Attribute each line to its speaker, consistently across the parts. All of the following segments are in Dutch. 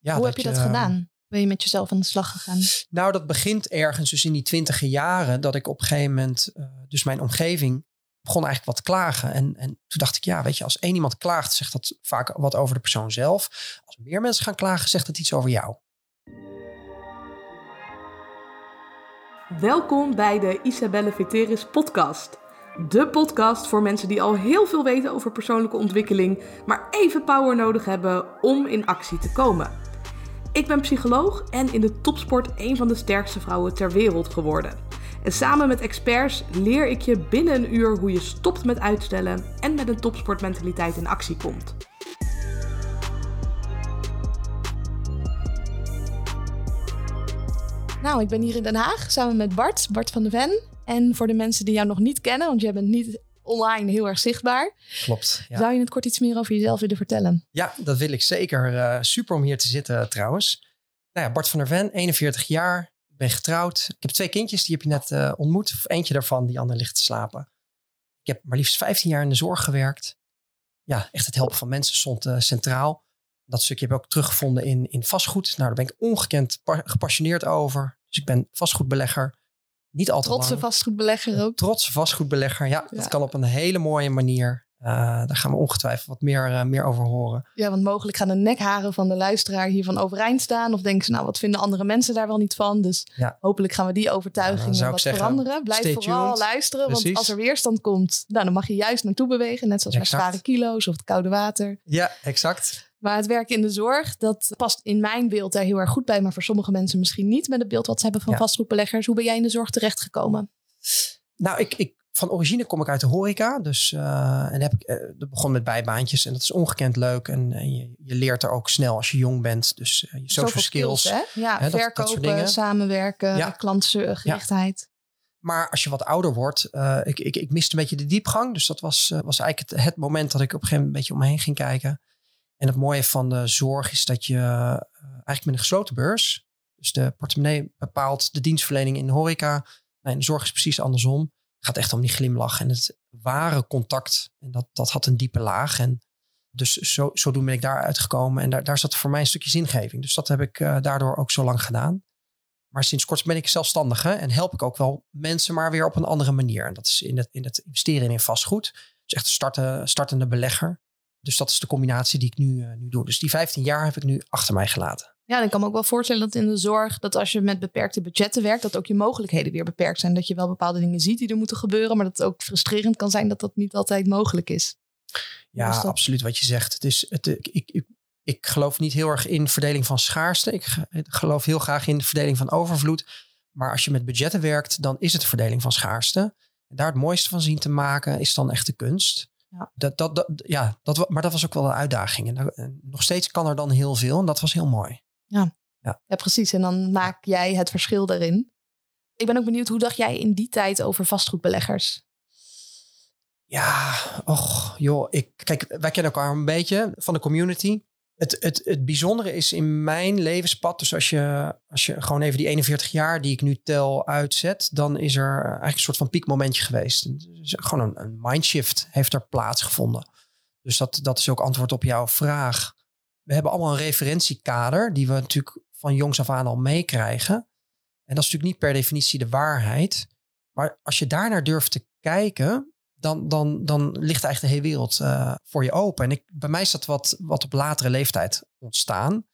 Speaker 1: Ja,
Speaker 2: Hoe heb je dat
Speaker 1: je,
Speaker 2: gedaan? Ben je met jezelf aan de slag gegaan?
Speaker 1: Nou, dat begint ergens dus in die twintige jaren. Dat ik op een gegeven moment, eh, dus mijn omgeving begon eigenlijk wat te klagen. En, en toen dacht ik, ja, weet je, als één iemand klaagt, zegt dat vaak wat over de persoon zelf. Als meer mensen gaan klagen, zegt dat iets over jou.
Speaker 3: Welkom bij de Isabelle Veteris podcast. De podcast voor mensen die al heel veel weten over persoonlijke ontwikkeling, maar even power nodig hebben om in actie te komen. Ik ben psycholoog en in de topsport een van de sterkste vrouwen ter wereld geworden. En samen met experts leer ik je binnen een uur hoe je stopt met uitstellen en met een topsportmentaliteit in actie komt.
Speaker 2: Nou, ik ben hier in Den Haag samen met Bart, Bart van de Ven. En voor de mensen die jou nog niet kennen, want jij bent niet online heel erg zichtbaar.
Speaker 1: Klopt. Ja,
Speaker 2: Zou je het kort iets meer over jezelf willen vertellen?
Speaker 1: ja dat wil ik zeker. Eh, super om hier te zitten trouwens. Nou ja, Bart van der Ven, 41 jaar. Ik ben getrouwd. Ik heb twee kindjes, die heb je net eh, ontmoet. Of eentje daarvan, die ander ligt te slapen. Ik heb maar liefst 15 jaar in de zorg gewerkt. Ja, echt het helpen van mensen stond eh, centraal. Dat stukje heb ik ook teruggevonden in, in vastgoed. Nou, daar ben ik ongekend pa- gepassioneerd over. Dus ik ben vastgoedbelegger. Niet al te
Speaker 2: Trotse
Speaker 1: lang.
Speaker 2: vastgoedbelegger ook.
Speaker 1: Trotse vastgoedbelegger. Ja, dat kan op een hele mooie manier. Eh, daar gaan we ongetwijfeld wat meer, eh, meer over horen.
Speaker 2: Ja, want mogelijk gaan de nekharen van de luisteraar hiervan overeind staan. Of denken ze, nou, wat vinden andere mensen daar wel niet van? Dus
Speaker 1: Ja.
Speaker 2: hopelijk gaan we die overtuigingen wat
Speaker 1: zeggen,
Speaker 2: veranderen. Blijf vooral
Speaker 1: tuned.
Speaker 2: luisteren, want als er weerstand komt, nou, dan mag je juist naartoe bewegen. Net zoals
Speaker 1: Exact.
Speaker 2: met zware kilo's of het koude water.
Speaker 1: Ja, exact.
Speaker 2: Maar het werken in de zorg, dat past in mijn beeld daar heel erg goed bij. Maar voor sommige mensen misschien niet met het beeld wat ze hebben van
Speaker 1: Ja.
Speaker 2: vastgoedbeleggers. Hoe ben jij in de zorg terechtgekomen?
Speaker 1: Nou, ik, ik, van origine kom ik uit de horeca. Dus, eh, en heb ik, eh, dat begon met bijbaantjes. En dat is ongekend leuk. En, en je, je leert er ook snel als je jong bent. Dus eh, je social
Speaker 2: Zoveel
Speaker 1: skills.
Speaker 2: hè? Ja,
Speaker 1: Hè, dat- dat soort
Speaker 2: verkopen,
Speaker 1: dingen.
Speaker 2: samenwerken,
Speaker 1: Ja.
Speaker 2: klantgerichtheid.
Speaker 1: Maar als je wat ouder wordt, ik, ik, ik miste een beetje de diepgang. Dus dat was, was eigenlijk het, het moment dat ik op een gegeven moment een beetje om me heen ging kijken. En het mooie van de zorg is dat je eh, eigenlijk met een gesloten beurs, dus de portemonnee bepaalt de dienstverlening in de horeca. In de zorg is precies andersom. Het gaat echt om die glimlach en het ware contact. En dat, dat had een diepe laag. En dus zo, zodoende ben ik daar uitgekomen. En daar, daar zat voor mij een stukje zingeving. Dus dat heb ik eh, daardoor ook zo lang gedaan. Maar sinds kort ben ik zelfstandig hè, en help ik ook wel mensen, maar weer op een andere manier. En dat is in het, in het investeren in vastgoed. Dus echt starten, startende belegger. Dus dat is de combinatie die ik nu, eh, nu doe. Dus die 15 jaar heb ik nu achter mij gelaten.
Speaker 2: Ja, ik kan me ook wel voorstellen dat in de zorg, dat als je met beperkte budgetten werkt, dat ook je mogelijkheden weer beperkt zijn. Dat je wel bepaalde dingen ziet die er moeten gebeuren, maar dat het ook frustrerend kan zijn dat dat niet altijd mogelijk is.
Speaker 1: Ja,
Speaker 2: dat?
Speaker 1: absoluut wat je zegt. Het is, het, ik, ik, ik, ik geloof niet heel erg in verdeling van schaarste. Ik geloof heel graag in verdeling van overvloed. Maar als je met budgetten werkt, dan is het verdeling van schaarste. En daar het mooiste van zien te maken, is dan echt de kunst.
Speaker 2: Ja.
Speaker 1: Dat, dat, dat, ja, dat, maar dat was ook wel een uitdaging. En, en nog steeds kan er dan heel veel. En dat was heel mooi.
Speaker 2: Ja, precies. En dan maak jij het verschil daarin. Ik ben ook benieuwd, hoe dacht jij in die tijd over vastgoedbeleggers?
Speaker 1: Ja, och, joh. Ik, kijk, wij kennen elkaar een beetje van de community. Het, het, het bijzondere is in mijn levenspad, dus als je, als je gewoon even die 41 jaar die ik nu tel uitzet, dan is er eigenlijk een soort van piekmomentje geweest. Dus gewoon een, een mindshift heeft er plaatsgevonden. Dus dat, dat is ook antwoord op jouw vraag. We hebben allemaal een referentiekader die we natuurlijk van jongs af aan al meekrijgen. En dat is natuurlijk niet per definitie de waarheid. Maar als je daarnaar durft te kijken, dan, dan, dan ligt eigenlijk de hele wereld eh, voor je open. En ik, bij mij is dat wat, wat op latere leeftijd ontstaan.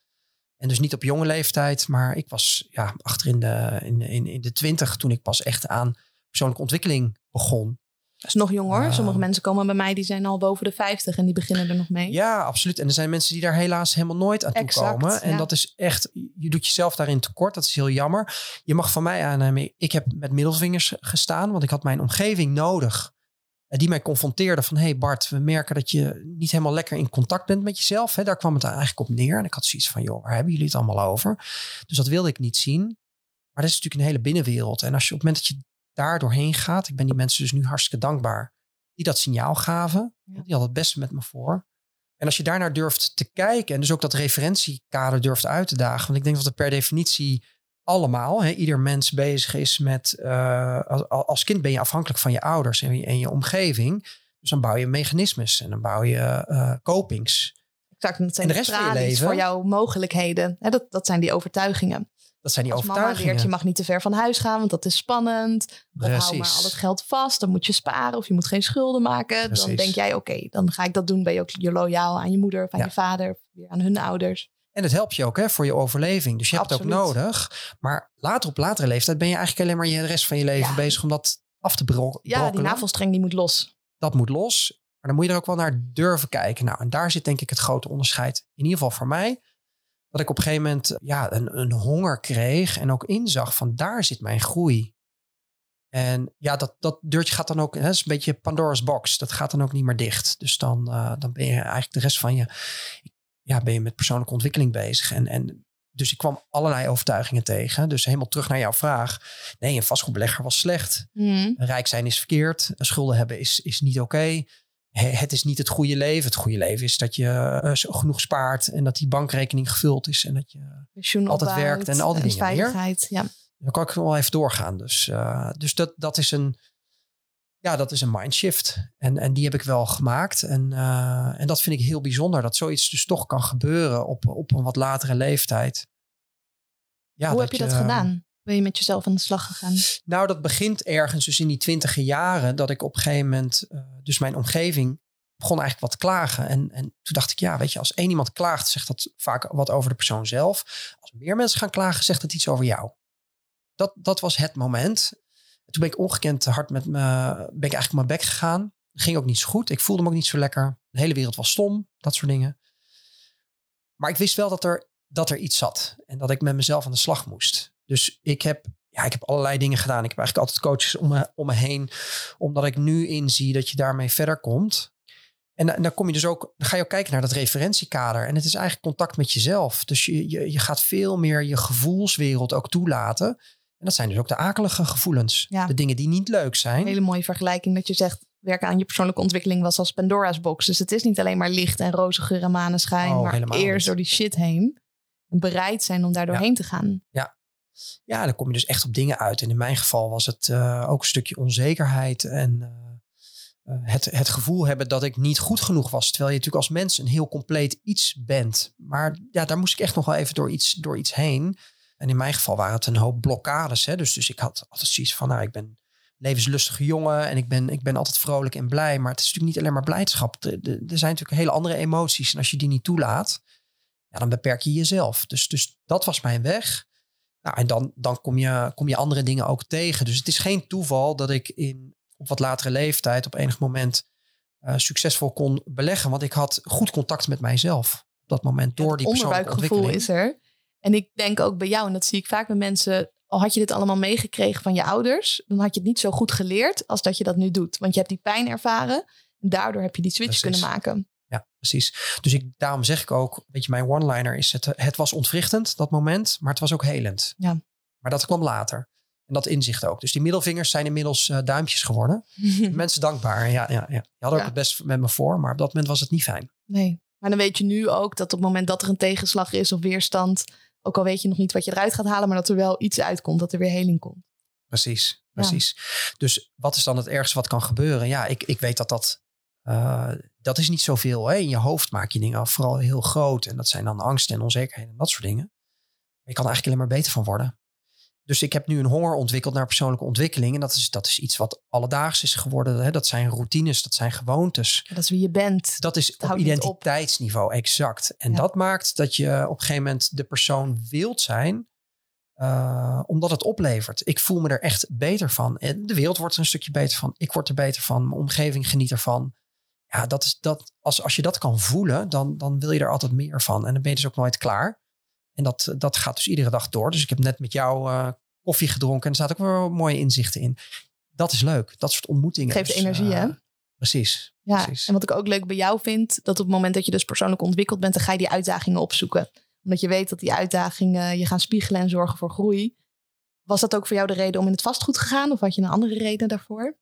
Speaker 1: En dus niet op jonge leeftijd, maar ik was ja, achter in de, in, in, in de twintig toen ik pas echt aan persoonlijke ontwikkeling begon.
Speaker 2: Dat is nog jong hoor.
Speaker 1: Ah.
Speaker 2: Sommige mensen komen bij mij, die zijn al boven de 50 en die beginnen er nog mee.
Speaker 1: Ja, absoluut. En er zijn mensen die daar helaas helemaal nooit aan toe
Speaker 2: Exact,
Speaker 1: komen. En
Speaker 2: ja.
Speaker 1: dat is echt, je doet jezelf daarin tekort. Dat is heel jammer. Je mag van mij aannemen, ik heb met middelvingers gestaan, want ik had mijn omgeving nodig. Die mij confronteerde van, hey Bart, we merken dat je niet helemaal lekker in contact bent met jezelf. Hè? Daar kwam het eigenlijk op neer. En ik had zoiets van, joh, waar hebben jullie het allemaal over? Dus dat wilde ik niet zien. Maar dat is natuurlijk een hele binnenwereld. En als je op het moment dat je daar doorheen gaat, ik ben die mensen dus nu hartstikke dankbaar, die dat signaal gaven. Die hadden het beste met me voor. En als je daarnaar durft te kijken en dus ook dat referentiekader durft uit te dagen. Want ik denk dat het per definitie allemaal, hè, ieder mens bezig is met, eh, als, als kind ben je afhankelijk van je ouders en je, en je omgeving. Dus dan bouw je mechanismes en dan bouw je eh copings.
Speaker 2: Exact, en dat zijn
Speaker 1: En
Speaker 2: de,
Speaker 1: rest van je leven?
Speaker 2: voor jouw mogelijkheden. Hè, dat, dat zijn die overtuigingen.
Speaker 1: Dat zijn die
Speaker 2: Als mama
Speaker 1: overtuigingen.
Speaker 2: leert, je mag niet te ver van huis gaan, want dat is spannend. Of hou maar al het geld vast, dan moet je sparen of je moet geen schulden maken. Dan denk jij, oké, dan ga ik dat doen. Ben je ook je loyaal aan je moeder of aan
Speaker 1: Ja.
Speaker 2: je vader of weer aan hun ouders.
Speaker 1: En het helpt je ook hè, voor je overleving. Dus je hebt het ook nodig. Maar later op latere leeftijd ben je eigenlijk alleen maar je de rest van je leven
Speaker 2: Ja.
Speaker 1: bezig om dat af te bro-
Speaker 2: Ja, die navelstreng die moet los.
Speaker 1: Dat moet los. Maar dan moet je er ook wel naar durven kijken. Nou, en daar zit denk ik het grote onderscheid. In ieder geval voor mij. Dat ik op een gegeven moment ja, een, een honger kreeg. En ook inzag van daar zit mijn groei. En ja, dat, dat deurtje gaat dan ook, hè, dat is een beetje Pandora's box. Dat gaat dan ook niet meer dicht. Dus dan, eh, dan ben je eigenlijk de rest van je, ja, ben je met persoonlijke ontwikkeling bezig. En, en dus ik kwam allerlei overtuigingen tegen. Dus helemaal terug naar jouw vraag. Nee, een vastgoedbelegger was slecht.
Speaker 2: Hmm.
Speaker 1: Rijk zijn is verkeerd. Schulden hebben is, is niet oké. He- Het is niet het goede leven. Het goede leven is dat je eh, genoeg spaart en dat die bankrekening gevuld is en dat je
Speaker 2: Pensioen
Speaker 1: Altijd
Speaker 2: opbouwt
Speaker 1: werkt en al die dingen meer.
Speaker 2: veiligheid. Ja.
Speaker 1: dan kan ik wel even doorgaan. Dus, eh, dus dat, dat is een. Ja, dat is een mindshift. En, en die heb ik wel gemaakt. En, eh, en dat vind ik heel bijzonder. Dat zoiets dus toch kan gebeuren op, op een wat latere leeftijd. Ja,
Speaker 2: Hoe heb je dat gedaan? Ben je met jezelf aan de slag gegaan?
Speaker 1: Nou, dat begint ergens dus in die twintige jaren. Dat ik op een gegeven moment, eh, dus mijn omgeving begon eigenlijk wat klagen. En, en toen dacht ik, ja, weet je, als één iemand klaagt, zegt dat vaak wat over de persoon zelf. Als meer mensen gaan klagen, zegt het iets over jou. Dat, dat was het moment. Toen ben ik ongekend hard met me, ben ik eigenlijk op mijn bek gegaan. Ging ook niet zo goed. Ik voelde me ook niet zo lekker. De hele wereld was stom, dat soort dingen. Maar ik wist wel dat er, dat er iets zat. En dat ik met mezelf aan de slag moest. Dus ik heb, ja, ik heb allerlei dingen gedaan. Ik heb eigenlijk altijd coaches om me, om me heen. Omdat ik nu inzie dat je daarmee verder komt. En, dan- dan kom je dus ook, dan ga je ook kijken naar dat referentiekader. En het is eigenlijk contact met jezelf. Dus je, je, je gaat veel meer je gevoelswereld ook toelaten. Dat zijn dus ook de akelige gevoelens.
Speaker 2: Ja.
Speaker 1: De dingen die niet leuk zijn.
Speaker 2: Een hele mooie vergelijking dat je zegt... werken aan je persoonlijke ontwikkeling was als Pandora's box. Dus het is niet alleen maar licht en roze geur en maneschijn...
Speaker 1: Oh,
Speaker 2: maar eerst
Speaker 1: niet.
Speaker 2: door die shit heen. En bereid zijn om daar doorheen te gaan.
Speaker 1: Ja, dan kom je dus echt op dingen uit. En in mijn geval was het eh, ook een stukje onzekerheid en eh, eh, het, het gevoel hebben dat ik niet goed genoeg was. Terwijl je natuurlijk als mens een heel compleet iets bent. Maar ja, daar moest ik echt nog wel even door iets, door iets heen. En in mijn geval waren het een hoop blokkades. Hè? Dus, dus ik had altijd zoiets van, nou, ik ben levenslustige jongen en ik ben, ik ben altijd vrolijk en blij. Maar het is natuurlijk niet alleen maar blijdschap. Er, zijn natuurlijk hele andere emoties. En als je die niet toelaat, ja, dan beperk je jezelf. Dus, dus dat was mijn weg. Nou, en dan, dan kom, je, kom je andere dingen ook tegen. Dus het is geen toeval dat ik in, op wat latere leeftijd op enig moment eh, succesvol kon beleggen. Want ik had goed contact met mijzelf op dat moment door die persoonlijke ontwikkeling.
Speaker 2: is er. En ik denk ook bij jou, en dat zie ik vaak bij mensen... al had je dit allemaal meegekregen van je ouders... dan had je het niet zo goed geleerd als dat je dat nu doet. Want je hebt die pijn ervaren... en daardoor heb je die switch
Speaker 1: Precies.
Speaker 2: kunnen maken.
Speaker 1: Ja, precies. Dus ik, daarom zeg ik ook, weet je, mijn one-liner is het, het was ontwrichtend, dat moment, maar het was ook helend.
Speaker 2: Ja.
Speaker 1: Maar dat kwam later. En dat inzicht ook. Dus die middelvingers zijn inmiddels eh, duimpjes geworden. Mensen dankbaar. Ja, ja, ja. Die hadden ook
Speaker 2: Ja.
Speaker 1: het best met me voor, maar op dat moment was het niet fijn.
Speaker 2: Nee, maar dan weet je nu ook dat op het moment dat er een tegenslag is of weerstand, ook al weet je nog niet wat je eruit gaat halen, maar dat er wel iets uitkomt, dat er weer heling komt.
Speaker 1: Precies, precies. Dus wat is dan het ergste wat kan gebeuren? Ja, ik, ik weet dat dat... eh, dat is niet zoveel. Hè? In je hoofd maak je dingen vooral heel groot. En dat zijn dan angsten en onzekerheden en dat soort dingen. Maar je kan er eigenlijk alleen maar beter van worden. Dus ik heb nu een honger ontwikkeld naar persoonlijke ontwikkeling. En dat is, dat is iets wat alledaags is geworden. Hè? Dat zijn routines, dat zijn gewoontes.
Speaker 2: Dat is wie je bent.
Speaker 1: Dat is op identiteitsniveau, exact. En
Speaker 2: Ja.
Speaker 1: dat maakt dat je op een gegeven moment de persoon wilt zijn, eh, omdat het oplevert. Ik voel me er echt beter van. En de wereld wordt er een stukje beter van. Ik word er beter van. Mijn omgeving geniet ervan. Ja, dat is dat. Als, als je dat kan voelen, dan, dan wil je er altijd meer van. En dan ben je dus ook nooit klaar. En dat, dat gaat dus iedere dag door. Dus ik heb net met jou eh, koffie gedronken. En er staat ook wel mooie inzichten in. Dat is leuk. Dat soort ontmoetingen.
Speaker 2: Geeft
Speaker 1: Dus,
Speaker 2: energie,
Speaker 1: eh,
Speaker 2: hè?
Speaker 1: Precies.
Speaker 2: Ja,
Speaker 1: precies.
Speaker 2: en wat ik ook leuk bij jou vind, dat op het moment dat je dus persoonlijk ontwikkeld bent, dan ga je die uitdagingen opzoeken. Omdat je weet dat die uitdagingen je gaan spiegelen en zorgen voor groei. Was dat ook voor jou de reden om in het vastgoed te gaan? Of had je een andere reden daarvoor?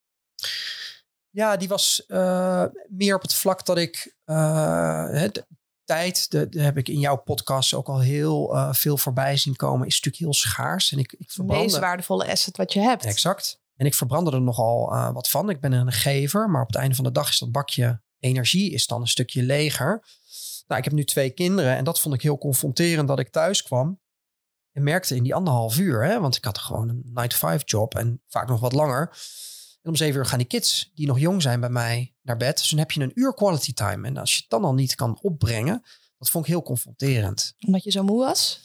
Speaker 1: Ja, die was eh, meer op het vlak dat ik de tijd, de heb ik in jouw podcast ook al heel eh, veel voorbij zien komen, is natuurlijk heel schaars. En ik, ik
Speaker 2: De meest
Speaker 1: verbrandde,
Speaker 2: waardevolle asset wat je hebt.
Speaker 1: exact. En ik verbrandde er nogal eh, wat van. Ik ben een gever, maar op het einde van de dag is dat bakje energie is dan een stukje leger. Nou, ik heb nu twee kinderen en dat vond ik heel confronterend dat ik thuis kwam. En merkte in die anderhalf uur, hè, want ik had gewoon een 9-to-5 job en vaak nog wat langer. En om zeven uur gaan die kids, die nog jong zijn bij mij, naar bed. Dus dan heb je een uur quality time. En als je het dan al niet kan opbrengen, dat vond ik heel confronterend.
Speaker 2: Omdat je zo moe was?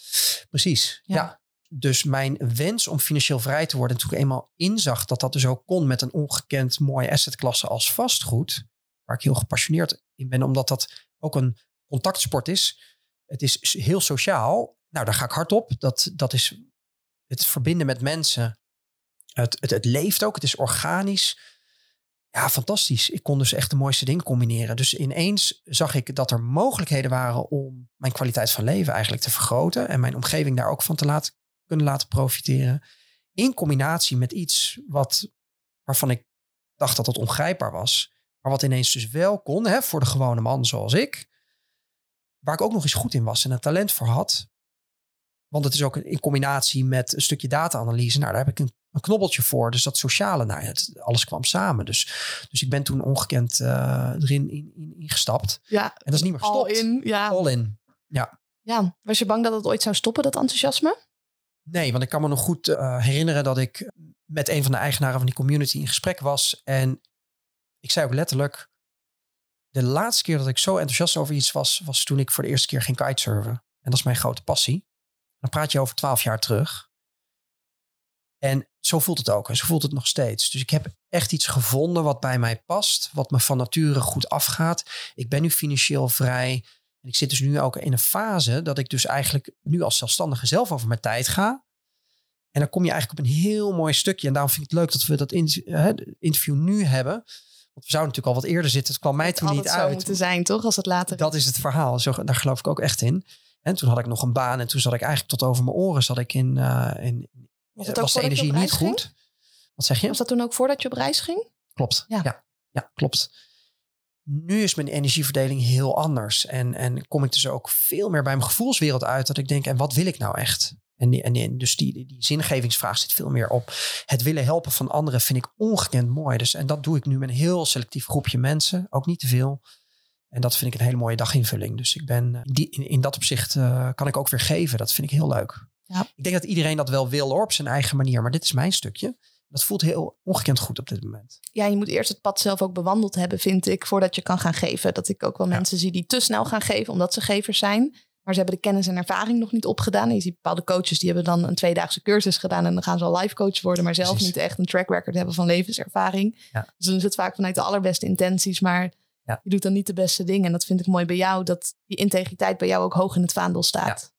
Speaker 1: Precies,
Speaker 2: Ja.
Speaker 1: ja. Dus mijn wens om financieel vrij te worden, toen ik eenmaal inzag dat dat dus ook kon met een ongekend mooie assetklasse als vastgoed, waar ik heel gepassioneerd in ben, omdat dat ook een contactsport is. Het is heel sociaal. Nou, daar ga ik hard op. Dat, dat is het verbinden met mensen. Het, het, leeft ook. Het is organisch. Ja, fantastisch. Ik kon dus echt de mooiste dingen combineren. Dus ineens zag ik dat er mogelijkheden waren om mijn kwaliteit van leven eigenlijk te vergroten. En mijn omgeving daar ook van te laten, kunnen laten profiteren. In combinatie met iets wat, waarvan ik dacht dat het ongrijpbaar was. Maar wat ineens dus wel kon hè, voor de gewone man zoals ik. Waar ik ook nog eens goed in was en een talent voor had. Want het is ook in combinatie met een stukje data-analyse. Nou, daar heb ik een, een knobbeltje voor. Dus dat sociale, nou, het, alles kwam samen. Dus, dus ik ben toen ongekend eh, erin in, in, ingestapt.
Speaker 2: Ja.
Speaker 1: En dat is niet meer gestopt.
Speaker 2: in, ja.
Speaker 1: All in.
Speaker 2: ja. Was je bang dat het ooit zou stoppen, dat enthousiasme?
Speaker 1: Nee, want ik kan me nog goed eh, herinneren dat ik met een van de eigenaren van die community in gesprek was. En ik zei ook letterlijk, de laatste keer dat ik zo enthousiast over iets was, was toen ik voor de eerste keer ging kitesurfen. En dat is mijn grote passie. Dan praat je over twaalf jaar terug. En zo voelt het ook. En zo voelt het nog steeds. Dus ik heb echt iets gevonden wat bij mij past. Wat me van nature goed afgaat. Ik ben nu financieel vrij. En ik zit dus nu ook in een fase dat ik dus eigenlijk nu als zelfstandige zelf over mijn tijd ga. En dan kom je eigenlijk op een heel mooi stukje. En daarom vind ik het leuk dat we dat interview nu hebben. Want we zouden natuurlijk al wat eerder zitten. Het kwam mij toen niet
Speaker 2: Altijd zo
Speaker 1: uit.
Speaker 2: moeten zijn, toch? Als het later
Speaker 1: Dat is het verhaal. Zo, daar geloof ik ook echt in. En toen had ik nog een baan. En toen zat ik eigenlijk tot over mijn oren. Zat ik in, eh in
Speaker 2: Was
Speaker 1: was,
Speaker 2: het ook
Speaker 1: de energie niet
Speaker 2: ging?
Speaker 1: goed. Wat zeg je?
Speaker 2: Was dat toen ook voordat je op reis ging?
Speaker 1: Klopt.
Speaker 2: Ja.
Speaker 1: Ja. ja. klopt. Nu is mijn energieverdeling heel anders. En, en kom ik dus ook veel meer bij mijn gevoelswereld uit. Dat ik denk, en wat wil ik nou echt? En, die, en die- dus die, die, zingevingsvraag zit veel meer op. Het willen helpen van anderen vind ik ongekend mooi. Dus, en dat doe ik nu met een heel selectief groepje mensen. Ook niet te veel. En dat vind ik een hele mooie daginvulling. Dus ik ben eh, die, in, in dat opzicht eh, kan ik ook weer geven. Dat vind ik heel leuk.
Speaker 2: Ja.
Speaker 1: Ik denk dat iedereen dat wel wil hoor, op zijn eigen manier. Maar dit is mijn stukje. Dat voelt heel ongekend goed op dit moment.
Speaker 2: Ja, je moet eerst het pad zelf ook bewandeld hebben, vind ik, voordat je kan gaan geven. Dat ik ook wel
Speaker 1: Ja.
Speaker 2: mensen zie die te snel gaan geven, omdat ze gevers zijn. Maar ze hebben de kennis en ervaring nog niet opgedaan. En je ziet bepaalde coaches die hebben dan een tweedaagse cursus gedaan. En dan gaan ze al life coach worden, maar zelf
Speaker 1: Precies.
Speaker 2: niet echt een track record hebben van levenservaring.
Speaker 1: Ja.
Speaker 2: Dus dan is het vaak vanuit de allerbeste intenties, maar
Speaker 1: Ja.
Speaker 2: je doet dan niet de beste dingen. En dat vind ik mooi bij jou, dat die integriteit bij jou ook hoog in het vaandel staat.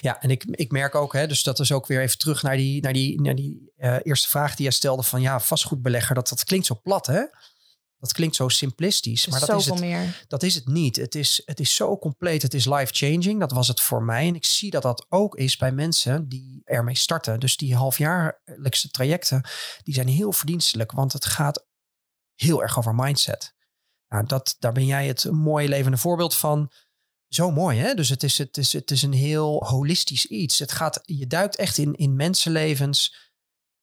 Speaker 1: Ja, en ik, ik merk ook, hè, dus dat is ook weer even terug naar die, naar die, naar die eh, eerste vraag die jij stelde van ja, vastgoedbelegger, dat, dat klinkt zo plat hè? Dat klinkt zo simplistisch, maar dat is, het,
Speaker 2: meer.
Speaker 1: dat is het niet. Het is, het is zo compleet, het is life-changing. Dat was het voor mij. En ik zie dat dat ook is bij mensen die ermee starten. Dus die halfjaarlijkse trajecten, die zijn heel verdienstelijk, want het gaat heel erg over mindset. Nou, dat, daar ben jij het mooie levende voorbeeld van. Zo mooi, hè? Dus het is, het, is, het is een heel holistisch iets. Het gaat, je duikt echt in, in mensenlevens.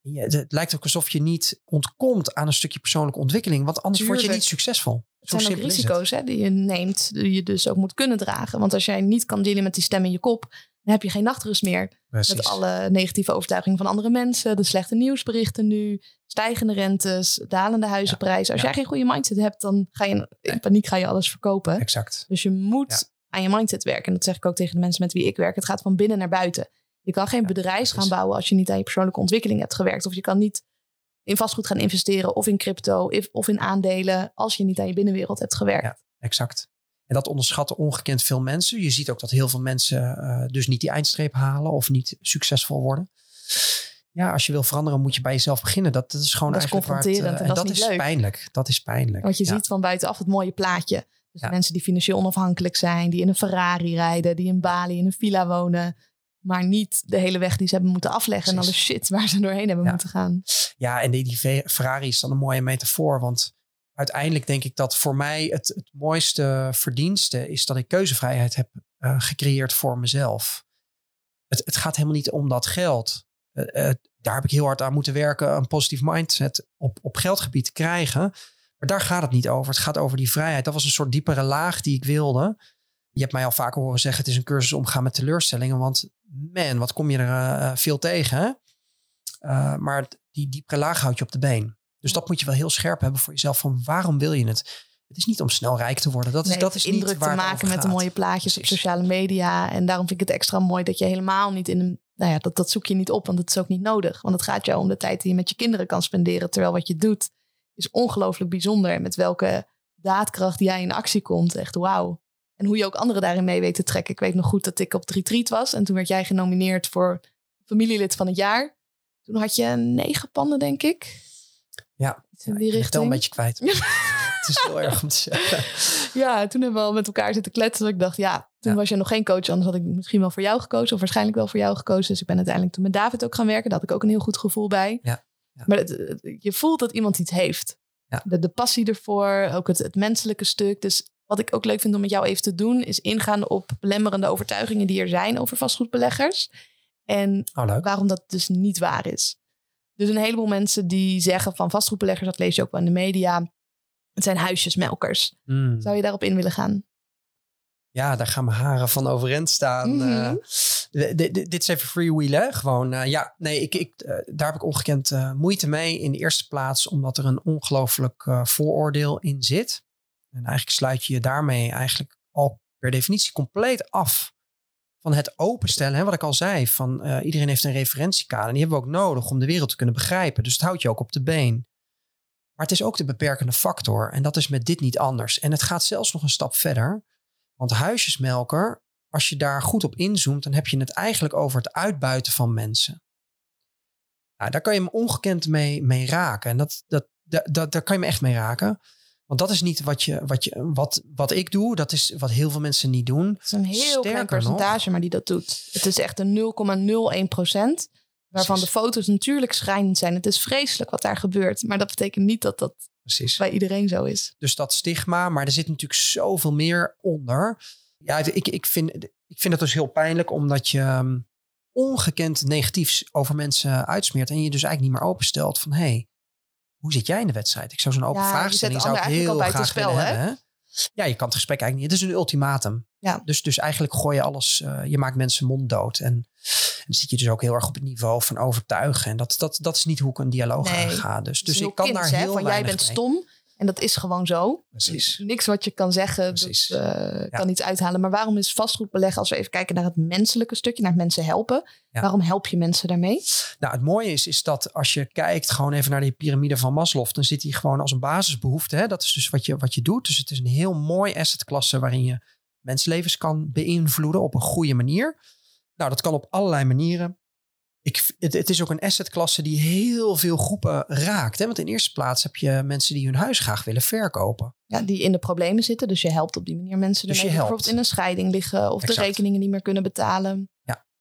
Speaker 1: Je, het lijkt ook alsof je niet ontkomt aan een stukje persoonlijke ontwikkeling. Want anders word je niet succesvol.
Speaker 2: Het
Speaker 1: Zo
Speaker 2: zijn ook risico's hè, die je neemt, die je dus ook moet kunnen dragen. Want als jij niet kan dealen met die stem in je kop, dan heb je geen nachtrust meer.
Speaker 1: Precies.
Speaker 2: Met alle negatieve overtuigingen van andere mensen, de slechte nieuwsberichten nu, stijgende rentes, dalende huizenprijzen. Als
Speaker 1: Ja.
Speaker 2: jij geen goede mindset hebt, dan ga je in paniek ga je alles verkopen.
Speaker 1: Exact.
Speaker 2: Dus je moet. Aan je mindset werken. En dat zeg ik ook tegen de mensen met wie ik werk. Het gaat van binnen naar buiten. Je kan geen
Speaker 1: Ja,
Speaker 2: bedrijf gaan bouwen als je niet aan je persoonlijke ontwikkeling hebt gewerkt. Of je kan niet in vastgoed gaan investeren of in crypto of in aandelen als je niet aan je binnenwereld hebt gewerkt.
Speaker 1: Ja. Exact. En dat onderschatten ongekend veel mensen. Je ziet ook dat heel veel mensen eh, dus niet die eindstreep halen of niet succesvol worden. Ja, als je wil veranderen, moet je bij jezelf beginnen. Dat, dat is gewoon
Speaker 2: Dat is
Speaker 1: het, eh,
Speaker 2: en dat is leuk.
Speaker 1: pijnlijk. Dat is pijnlijk.
Speaker 2: Want je
Speaker 1: Ja.
Speaker 2: ziet van buitenaf het mooie plaatje. Dus
Speaker 1: Ja.
Speaker 2: mensen die financieel onafhankelijk zijn, die in een Ferrari rijden, die in Bali in een villa wonen, maar niet de hele weg die ze hebben moeten afleggen en alle shit waar ze doorheen hebben
Speaker 1: Ja.
Speaker 2: moeten gaan.
Speaker 1: Ja, en die, Ferrari is dan een mooie metafoor. Want uiteindelijk denk ik dat voor mij het, het mooiste verdienste is dat ik keuzevrijheid heb eh, gecreëerd voor mezelf. Het, het gaat helemaal niet om dat geld. Eh, eh, daar heb ik heel hard aan moeten werken, een positief mindset op, op geldgebied te krijgen. Maar daar gaat het niet over. Het gaat over die vrijheid. Dat was een soort diepere laag die ik wilde. Je hebt mij al vaker horen zeggen, het is een cursus omgaan met teleurstellingen. Want man, wat kom je er uh, veel tegen. Hè? Uh, maar die diepere laag houdt je op de been. Dus dat moet je wel heel scherp hebben voor jezelf. Van waarom wil je het? Het is niet om snel rijk te worden. Dat is,
Speaker 2: nee,
Speaker 1: dat is
Speaker 2: indruk
Speaker 1: niet waar
Speaker 2: te maken met de mooie plaatjes Precies. op sociale media. En daarom vind ik het extra mooi dat je helemaal niet in een. Nou ja, dat, dat zoek je niet op, want dat is ook niet nodig. Want het gaat jou om de tijd die je met je kinderen kan spenderen. Terwijl wat je doet is ongelooflijk bijzonder. Met welke daadkracht jij in actie komt. Echt wauw. En hoe je ook anderen daarin mee weet te trekken. Ik weet nog goed dat ik op het retreat was. En toen werd jij genomineerd voor familielid van het jaar. Toen had je negen panden, denk ik.
Speaker 1: Ja,
Speaker 2: Iets in die
Speaker 1: ik ben het wel
Speaker 2: richting.
Speaker 1: een beetje kwijt. het is heel erg om te zeggen.
Speaker 2: Ja, toen hebben we al met elkaar zitten kletsen. Ik dacht, ja, toen
Speaker 1: Ja.
Speaker 2: was je nog geen coach. Anders had ik misschien wel voor jou gekozen. Of waarschijnlijk wel voor jou gekozen. Dus ik ben uiteindelijk toen met David ook gaan werken. Daar had ik ook een heel goed gevoel bij.
Speaker 1: Ja, ja.
Speaker 2: Maar het, het- je voelt dat iemand iets heeft.
Speaker 1: Ja.
Speaker 2: De, de passie ervoor, ook het, het menselijke stuk. Dus wat ik ook leuk vind om met jou even te doen... is ingaan op belemmerende overtuigingen die er zijn over vastgoedbeleggers. En
Speaker 1: Oh,
Speaker 2: waarom dat dus niet waar is. Dus een heleboel mensen die zeggen van vastgoedbeleggers... dat lees je ook wel in de media... het zijn huisjesmelkers.
Speaker 1: Mm.
Speaker 2: Zou je daarop in willen gaan?
Speaker 1: Ja, daar gaan mijn haren van overeind staan. D- dit is even freewheelen. Gewoon, eh, ja, nee, ik, ik, eh, daar heb ik ongekend eh, moeite mee. In de eerste plaats omdat er een ongelooflijk vooroordeel in zit. En eigenlijk sluit je je daarmee eigenlijk al per definitie compleet af van het openstellen. Hè, wat ik al zei, van iedereen heeft een referentiekader. En die hebben we ook nodig om de wereld te kunnen begrijpen. Dus het houdt je ook op de been. Maar het is ook de beperkende factor. En dat is met dit niet anders. En het gaat zelfs nog een stap verder. Want huisjesmelker, als je daar goed op inzoomt, dan heb je het eigenlijk over het uitbuiten van mensen. Nou, daar kan je me ongekend mee, mee raken. En dat, dat, dat, dat- daar kan je me echt mee raken. Want dat is niet wat, je, wat, je, wat, wat ik doe. Dat is wat heel veel mensen niet doen.
Speaker 2: Het is een heel klein
Speaker 1: Sterker
Speaker 2: percentage, maar die dat doet. Het is echt een 0,01 procent. Waarvan
Speaker 1: Precies.
Speaker 2: de foto's natuurlijk schrijnend zijn. Het is vreselijk wat daar gebeurt. Maar dat betekent niet dat dat
Speaker 1: Precies.
Speaker 2: bij iedereen zo is.
Speaker 1: Dus dat stigma, maar er zit natuurlijk zoveel meer onder. Ja, ik, ik, vind, ik vind het dus heel pijnlijk, omdat je ehm, ongekend negatiefs over mensen uitsmeert en je dus eigenlijk niet meer openstelt van, hey, hoe zit jij in de wedstrijd? Ik zou zo'n open
Speaker 2: Ja, zet
Speaker 1: vraagstelling zou ik heel graag willen
Speaker 2: spel,
Speaker 1: hebben. hè? Ja, je kan het gesprek eigenlijk niet. Het is een ultimatum.
Speaker 2: Ja.
Speaker 1: Dus, dus eigenlijk gooi je alles, eh, je maakt mensen monddood. En, en dan zit je dus ook heel erg op het niveau van overtuigen. En dat, dat, dat is niet hoe ik een dialoog
Speaker 2: Nee.
Speaker 1: aanga. Dus, dus ik kan daar
Speaker 2: hè,
Speaker 1: heel
Speaker 2: van jij bent
Speaker 1: mee.
Speaker 2: stom. En dat is gewoon zo.
Speaker 1: Precies.
Speaker 2: Niks wat je kan zeggen, eh, kan iets uithalen. Maar waarom is vastgoedbeleggen, als we even kijken naar het menselijke stukje, naar het mensen helpen.
Speaker 1: Ja.
Speaker 2: Waarom help je mensen daarmee?
Speaker 1: Nou, het mooie is, is dat als je kijkt gewoon even naar die piramide van Maslow, dan zit die gewoon als een basisbehoefte. Hè? Dat is dus wat je, wat je doet. Dus het is een heel mooi assetklasse waarin je mensenlevens kan beïnvloeden op een goede manier. Nou, dat kan op allerlei manieren. Ik, het, het is ook een assetklasse die heel veel groepen raakt. Hè? Want in eerste plaats heb je mensen die hun huis graag willen verkopen.
Speaker 2: Ja, die in de problemen zitten. Dus je helpt op die manier mensen
Speaker 1: Dus
Speaker 2: ermee die bijvoorbeeld in een scheiding liggen. Of
Speaker 1: Exact.
Speaker 2: de rekeningen niet meer kunnen betalen.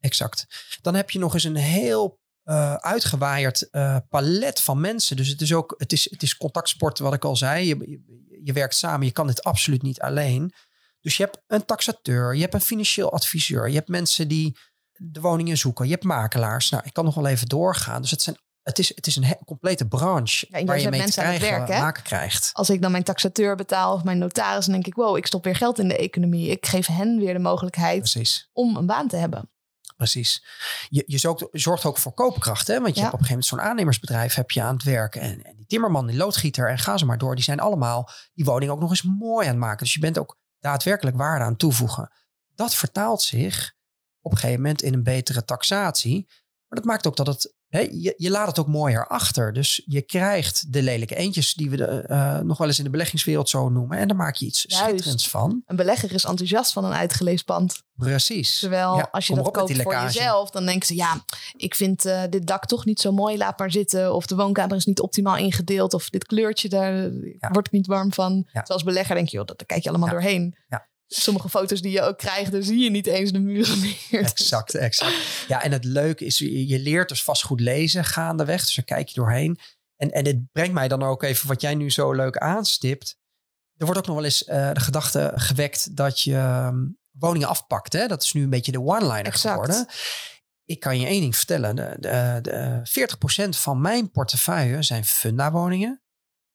Speaker 1: Exact. Dan heb je nog eens een heel eh, uitgewaaierd eh, palet van mensen. Dus het is ook, het is, het is contactsport, wat ik al zei. Je, je, je werkt samen, je kan dit absoluut niet alleen. Dus je hebt een taxateur, je hebt een financieel adviseur, je hebt mensen die de woningen zoeken, je hebt makelaars. Nou, ik kan nog wel even doorgaan. Dus het, zijn, het, is, het is een complete branche
Speaker 2: Ja,
Speaker 1: waar je mee te
Speaker 2: mensen aan het
Speaker 1: krijgen,
Speaker 2: werk,
Speaker 1: maken krijgt.
Speaker 2: Als ik dan mijn taxateur betaal of mijn notaris, dan denk ik, wow, ik stop weer geld in de economie. Ik geef hen weer de mogelijkheid
Speaker 1: Precies.
Speaker 2: om een baan te hebben.
Speaker 1: Precies. Je, je zorgt, zorgt ook voor koopkracht. Hè? Want je
Speaker 2: Ja.
Speaker 1: hebt op een gegeven moment zo'n aannemersbedrijf heb je aan het werken. En, en die timmerman, die loodgieter en ga ze maar door. Die zijn allemaal die woning ook nog eens mooi aan het maken. Dus je bent ook daadwerkelijk waarde aan toevoegen. Dat vertaalt zich op een gegeven moment in een betere taxatie. Maar dat maakt ook dat het... Hè, je, je laat het ook mooier achter. Dus je krijgt de lelijke eentjes die we de, eh, nog wel eens in de beleggingswereld zo noemen. En daar maak je iets
Speaker 2: Juist.
Speaker 1: schitterends van.
Speaker 2: Een belegger is enthousiast van een uitgeleefd pand.
Speaker 1: Precies.
Speaker 2: Terwijl
Speaker 1: Ja,
Speaker 2: als je dat koopt voor jezelf, dan denken ze, ja, ik vind eh, dit dak toch niet zo mooi, laat maar zitten. Of de woonkamer is niet optimaal ingedeeld. Of dit kleurtje, daar
Speaker 1: Ja.
Speaker 2: word ik niet warm van.
Speaker 1: Ja.
Speaker 2: Terwijl als belegger denk je, joh, dat daar kijk je allemaal doorheen.
Speaker 1: Ja.
Speaker 2: Sommige foto's die je ook krijgt, daar zie je niet eens de muren meer.
Speaker 1: Exact, exact. Ja, en het leuke is, je leert dus vast goed lezen gaandeweg. Dus daar kijk je doorheen. En, en dit brengt mij dan ook even wat jij nu zo leuk aanstipt. Er wordt ook nog wel eens eh, de gedachte gewekt dat je ehm, woningen afpakt. Hè? Dat is nu een beetje de one-liner geworden. Ik kan je één ding vertellen. De, de, de 40% van mijn portefeuille zijn funda-woningen.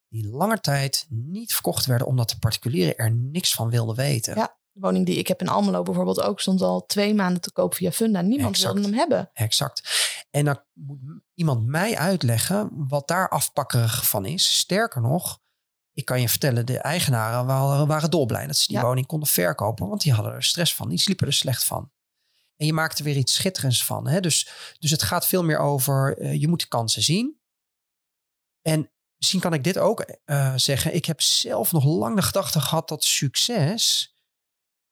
Speaker 1: Die lange tijd niet verkocht werden omdat de particulieren er niks van wilden weten.
Speaker 2: Ja. De woning die ik heb in Almelo bijvoorbeeld ook stond al twee maanden te koop via Funda. Niemand
Speaker 1: Exact.
Speaker 2: wilde hem hebben.
Speaker 1: Exact. En dan moet iemand mij uitleggen wat daar afpakkerig van is. Sterker nog, ik kan je vertellen, de eigenaren waren, waren dolblij dat ze die
Speaker 2: Ja.
Speaker 1: woning konden verkopen. Want die hadden er stress van. Die sliepen er slecht van. En je maakt er weer iets schitterends van. Hè? Dus, dus het gaat veel meer over, eh, je moet de kansen zien. En misschien kan ik dit ook eh, zeggen. Ik heb zelf nog lang de gedachte gehad dat succes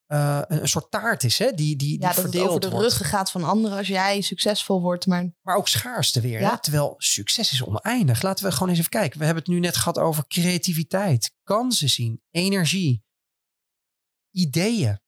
Speaker 1: eh, een, een soort taart is. Hè? Die, die,
Speaker 2: dat het
Speaker 1: verdeeld
Speaker 2: over de
Speaker 1: wordt.
Speaker 2: ruggen gaat van anderen als jij succesvol wordt. Maar
Speaker 1: Maar ook schaarste weer.
Speaker 2: Ja.
Speaker 1: Hè? Terwijl succes is oneindig. Laten we gewoon eens even kijken. We hebben het nu net gehad over creativiteit, kansen zien, energie, ideeën.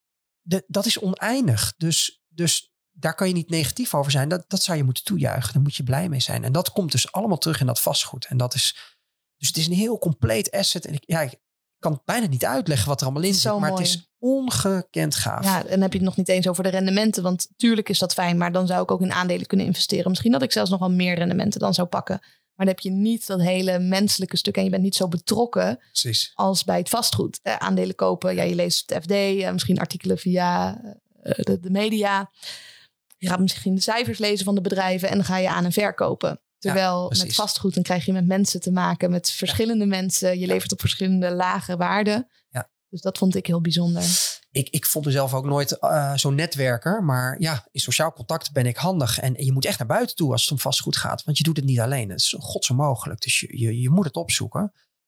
Speaker 1: De, dat is oneindig. Dus, dus daar kan je niet negatief over zijn. Dat, dat zou je moeten toejuichen. Daar moet je blij mee zijn. En dat komt dus allemaal terug in dat vastgoed. En dat is, dus het is een heel compleet asset. En ik, ja, ik kan het bijna niet uitleggen wat er allemaal in zit. Maar
Speaker 2: mooi.
Speaker 1: het is ongekend gaaf.
Speaker 2: ja, en dan heb je het nog niet eens over de rendementen. Want tuurlijk is dat fijn, maar dan zou ik ook in aandelen kunnen investeren. Misschien dat ik zelfs nog wel meer rendementen dan zou pakken. Maar dan heb je niet dat hele menselijke stuk en je bent niet zo betrokken
Speaker 1: Precies.
Speaker 2: als bij het vastgoed. Eh, aandelen kopen, ja, je leest het FD, eh, misschien artikelen via eh, de, de media. Je gaat misschien de cijfers lezen van de bedrijven en dan ga je aan en verkopen. Terwijl met vastgoed, dan krijg je met mensen te maken, met verschillende mensen. Je levert op verschillende lage waarden.
Speaker 1: Ja.
Speaker 2: Dus dat vond ik heel bijzonder.
Speaker 1: ik, ik vond mezelf ook nooit eh, zo'n netwerker. Maar ja, in sociaal contact ben ik handig. En je moet echt naar buiten toe als het om vastgoed gaat. Want je doet het niet alleen. Het is godsonmogelijk. Dus je, je, je moet het opzoeken.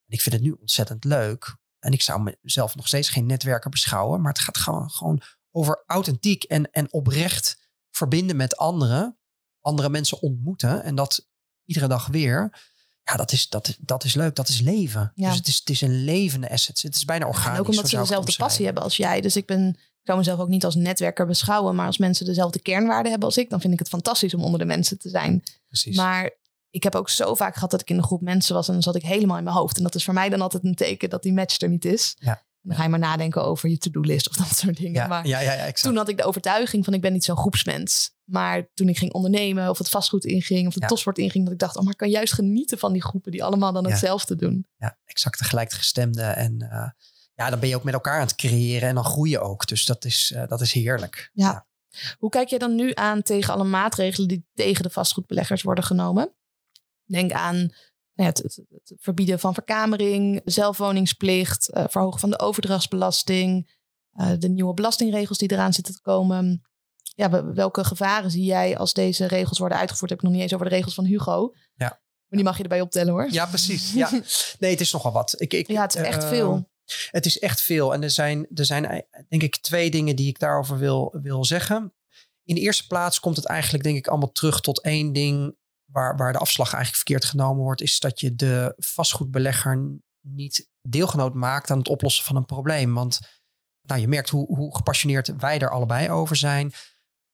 Speaker 1: En ik vind het nu ontzettend leuk. En ik zou mezelf nog steeds geen netwerker beschouwen. Maar het gaat gewoon, gewoon over authentiek en, en oprecht verbinden met anderen. Andere mensen ontmoeten. En dat iedere dag weer. Ja, dat is, dat, dat is leuk. Dat is leven.
Speaker 2: Ja.
Speaker 1: Dus het is, het is een levende asset. Het is bijna organisch.
Speaker 2: en ook omdat ze dezelfde passie hebben als jij. Dus ik ben, ik zou mezelf ook niet als netwerker beschouwen. Maar als mensen dezelfde kernwaarden hebben als ik, dan vind ik het fantastisch om onder de mensen te zijn.
Speaker 1: Precies.
Speaker 2: Maar ik heb ook zo vaak gehad dat ik in een groep mensen was en dan zat ik helemaal in mijn hoofd. En dat is voor mij dan altijd een teken dat die match er niet is.
Speaker 1: Ja.
Speaker 2: Dan ga je maar nadenken over je to-do-list of dat soort dingen.
Speaker 1: ja,
Speaker 2: maar
Speaker 1: ja, ja, ja, exact.
Speaker 2: toen had ik de overtuiging van ik ben niet zo'n groepsmens. Maar toen ik ging ondernemen of het vastgoed inging of de
Speaker 1: Ja.
Speaker 2: topsport inging, dat ik dacht, oh, maar ik kan juist genieten van die groepen die allemaal dan hetzelfde doen.
Speaker 1: ja, exact de gelijkgestemde. En eh, ja, dan ben je ook met elkaar aan het creëren en dan groei je ook. Dus dat is, eh, dat is heerlijk.
Speaker 2: Ja. Hoe kijk jij dan nu aan tegen alle maatregelen die tegen de vastgoedbeleggers worden genomen? Denk aan het, het- het verbieden van verkamering, zelfwoningsplicht, eh, verhogen van de overdrachtsbelasting, eh, de nieuwe belastingregels die eraan zitten te komen. Ja, we- welke gevaren zie jij als deze regels worden uitgevoerd? Heb ik nog niet eens over de regels van Hugo.
Speaker 1: Ja.
Speaker 2: Maar die mag je erbij optellen hoor.
Speaker 1: Ja, precies. Ja. Nee, het is nogal wat. Ik, ik,
Speaker 2: Ja, het is echt
Speaker 1: eh,
Speaker 2: veel.
Speaker 1: Het is echt veel. En er zijn, er zijn denk ik twee dingen die ik daarover wil, wil zeggen. In de eerste plaats komt het eigenlijk denk ik allemaal terug tot één ding waar, waar de afslag eigenlijk verkeerd genomen wordt. Is dat je de vastgoedbelegger niet deelgenoot maakt aan het oplossen van een probleem. Want nou, je merkt hoe, hoe gepassioneerd wij er allebei over zijn.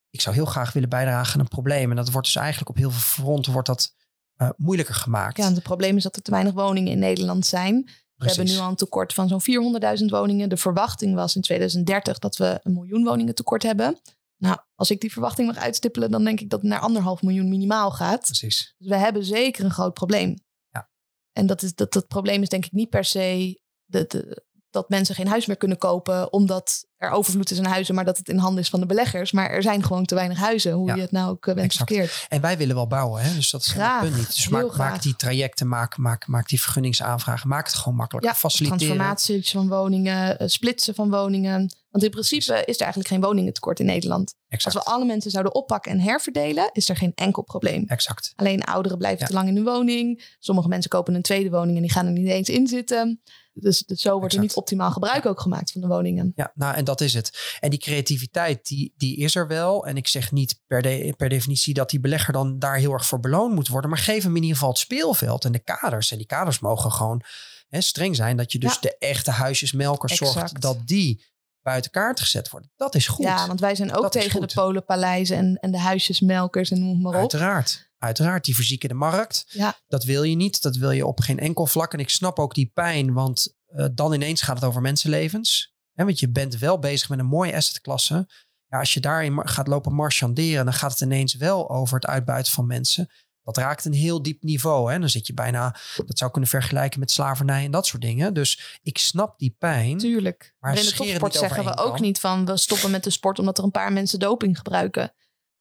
Speaker 1: Ik zou heel graag willen bijdragen aan een probleem. En dat wordt dus eigenlijk op heel veel fronten wordt dat, eh, moeilijker gemaakt.
Speaker 2: Ja, en het probleem is dat er te weinig woningen in Nederland zijn. We hebben nu al een tekort van zo'n 400.000 woningen. De verwachting was in 2030 dat we een miljoen woningen tekort hebben. Nou, als ik die verwachting mag uitstippelen, dan denk ik dat het naar anderhalf miljoen minimaal gaat.
Speaker 1: Precies.
Speaker 2: Dus we hebben zeker een groot probleem.
Speaker 1: Ja.
Speaker 2: En dat, is, dat, dat probleem is denk ik niet per se de, de- dat mensen geen huis meer kunnen kopen omdat er overvloed is aan huizen, maar dat het in handen is van de beleggers. Maar er zijn gewoon te weinig huizen, hoe
Speaker 1: Ja,
Speaker 2: je het nou ook eh, wenst
Speaker 1: exact.
Speaker 2: verkeerd.
Speaker 1: En wij willen wel bouwen, hè? dus dat is
Speaker 2: Graag,
Speaker 1: het punt niet. Dus maak, die trajecten, maak, maak, maak die vergunningsaanvragen, maak het gewoon makkelijker.
Speaker 2: Ja,
Speaker 1: Faciliteren.
Speaker 2: transformaties van woningen, eh, splitsen van woningen. Want in principe is er eigenlijk geen woningentekort in Nederland.
Speaker 1: Exact.
Speaker 2: Als we alle mensen zouden oppakken en herverdelen, is er geen enkel probleem.
Speaker 1: exact.
Speaker 2: Alleen ouderen blijven
Speaker 1: Ja.
Speaker 2: te lang in hun woning. Sommige mensen kopen een tweede woning en die gaan er niet eens in zitten. Dus, dus zo wordt er niet optimaal gebruik ook gemaakt van de woningen.
Speaker 1: Ja, nou en dat is het. En die creativiteit, die, die is er wel. En ik zeg niet per, de, per definitie dat die belegger dan daar heel erg voor beloond moet worden. Maar geef hem in ieder geval het speelveld en de kaders. En die kaders mogen gewoon hè, streng zijn. Dat je dus
Speaker 2: Ja.
Speaker 1: de echte huisjesmelkers zorgt dat die buiten kaart gezet worden. Dat is goed.
Speaker 2: Ja, want wij zijn ook
Speaker 1: Dat
Speaker 2: tegen de polenpaleizen en, en de huisjesmelkers en noem maar op.
Speaker 1: Uiteraard. Uiteraard. Die verzieken de markt.
Speaker 2: Ja.
Speaker 1: Dat wil je niet. Dat wil je op geen enkel vlak. En ik snap ook die pijn, want eh, dan ineens gaat het over mensenlevens. Hè, want je bent wel bezig met een mooie assetklasse. Ja, als je daarin gaat lopen marchanderen, dan gaat het ineens wel over het uitbuiten van mensen. dat raakt een heel diep niveau. Hè? Dan zit je bijna, dat zou kunnen vergelijken met slavernij en dat soort dingen. Dus ik snap die pijn.
Speaker 2: Tuurlijk.
Speaker 1: Maar
Speaker 2: in de topsport zeggen we ook niet van we stoppen met de sport omdat er een paar mensen doping gebruiken.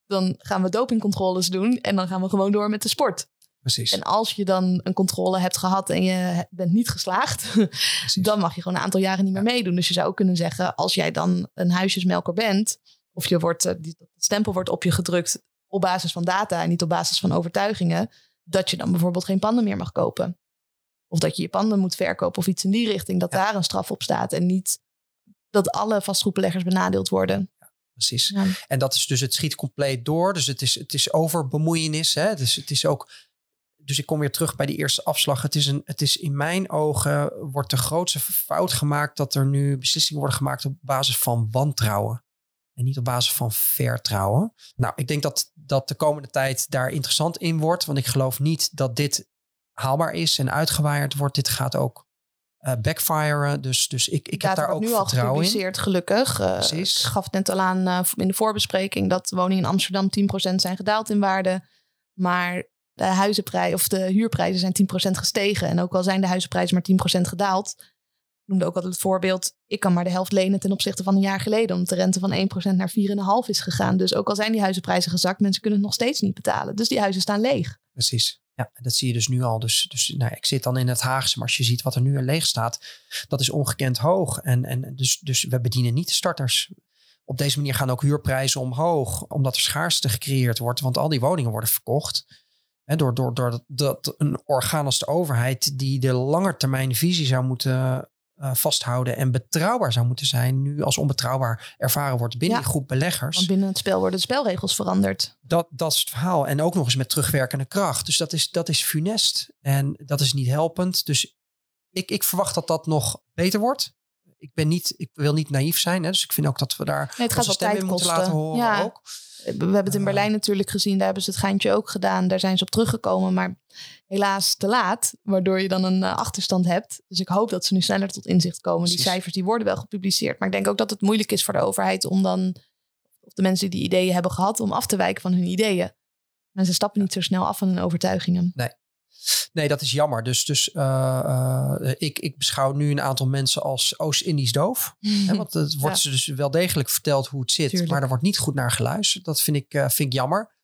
Speaker 2: Dan gaan we dopingcontroles doen en dan gaan we gewoon door met de sport.
Speaker 1: Precies.
Speaker 2: En als je dan een controle hebt gehad en je bent niet geslaagd,
Speaker 1: precies.
Speaker 2: dan mag je gewoon een aantal jaren niet meer meedoen. Dus je zou ook kunnen zeggen, als jij dan een huisjesmelker bent, of je wordt, eh, die, dat stempel wordt op je gedrukt op basis van data en niet op basis van overtuigingen, dat je dan bijvoorbeeld geen panden meer mag kopen. Of dat je je panden moet verkopen of iets in die richting, dat
Speaker 1: Ja.
Speaker 2: daar een straf op staat. En niet dat alle vastgoedbeleggers benadeeld worden.
Speaker 1: Precies.
Speaker 2: Ja.
Speaker 1: En dat is dus, het schiet compleet door. Dus het is, het is over bemoeienis. Hè? Dus het is ook. Dus ik kom weer terug bij die eerste afslag. Het is, een, het is in mijn ogen wordt de grootste fout gemaakt dat er nu beslissingen worden gemaakt op basis van wantrouwen. En niet op basis van vertrouwen. Nou, ik denk dat, dat de komende tijd daar interessant in wordt. Want ik geloof niet dat dit haalbaar is en uitgewaaid wordt. Dit gaat ook eh backfiren. Dus, dus ik, ik heb daar ook
Speaker 2: nu al
Speaker 1: vertrouwen in.
Speaker 2: gepubliceerd, gelukkig. Eh,
Speaker 1: Precies.
Speaker 2: Ik gaf net al aan eh, in de voorbespreking dat woningen in Amsterdam 10% zijn gedaald in waarde. Maar de huizenprijs of de huurprijzen zijn 10% gestegen. En ook al zijn de huizenprijzen maar 10% gedaald. Ik noemde ook altijd het voorbeeld. Ik kan maar de helft lenen ten opzichte van een jaar geleden. Omdat de rente van 1% naar 4,5 is gegaan. Dus ook al zijn die huizenprijzen gezakt, mensen kunnen het nog steeds niet betalen. Dus die huizen staan leeg.
Speaker 1: Precies. Ja, dat zie je dus nu al. Dus, dus nou, ik zit dan in het Haagse, maar als je ziet wat er nu leeg staat, dat is ongekend hoog. En, en dus, dus we bedienen niet de starters. Op deze manier gaan ook huurprijzen omhoog, omdat er schaarste gecreëerd wordt, want al die woningen worden verkocht. Hè, door door, door dat, dat een orgaan als de overheid, die de langetermijnvisie zou moeten eh, vasthouden en betrouwbaar zou moeten zijn, nu als onbetrouwbaar ervaren wordt binnen
Speaker 2: Ja.
Speaker 1: die groep beleggers.
Speaker 2: Want binnen het spel worden de spelregels veranderd.
Speaker 1: Dat, dat is het verhaal. En ook nog eens met terugwerkende kracht. Dus dat is, dat is funest. En dat is niet helpend. Dus ik, ik verwacht dat dat nog beter wordt. Ik, ben niet, ik wil niet naïef zijn. Hè? Dus ik vind ook dat we daar
Speaker 2: Nee, het
Speaker 1: onze stem
Speaker 2: tijd
Speaker 1: in moeten laten horen
Speaker 2: Ja.
Speaker 1: ook.
Speaker 2: We hebben het in
Speaker 1: Eh.
Speaker 2: Berlijn natuurlijk gezien. Daar hebben ze het geintje ook gedaan. Daar zijn ze op teruggekomen. Maar helaas te laat. Waardoor je dan een eh, achterstand hebt. Dus ik hoop dat ze nu sneller tot inzicht komen. Die cijfers die worden wel gepubliceerd. Maar ik denk ook dat het moeilijk is voor de overheid om dan... Of de mensen die die ideeën hebben gehad. Om af te wijken van hun ideeën. Mensen stappen niet zo snel af van hun overtuigingen.
Speaker 1: Nee, dat is jammer. Dus, dus eh, eh, ik, ik beschouw nu een aantal mensen als Oost-Indisch doof. Hè, want het wordt
Speaker 2: Ja.
Speaker 1: ze dus wel degelijk verteld hoe het zit.
Speaker 2: Tuurlijk.
Speaker 1: Maar er wordt niet goed naar geluisterd. Dat vind ik, eh, vind ik jammer.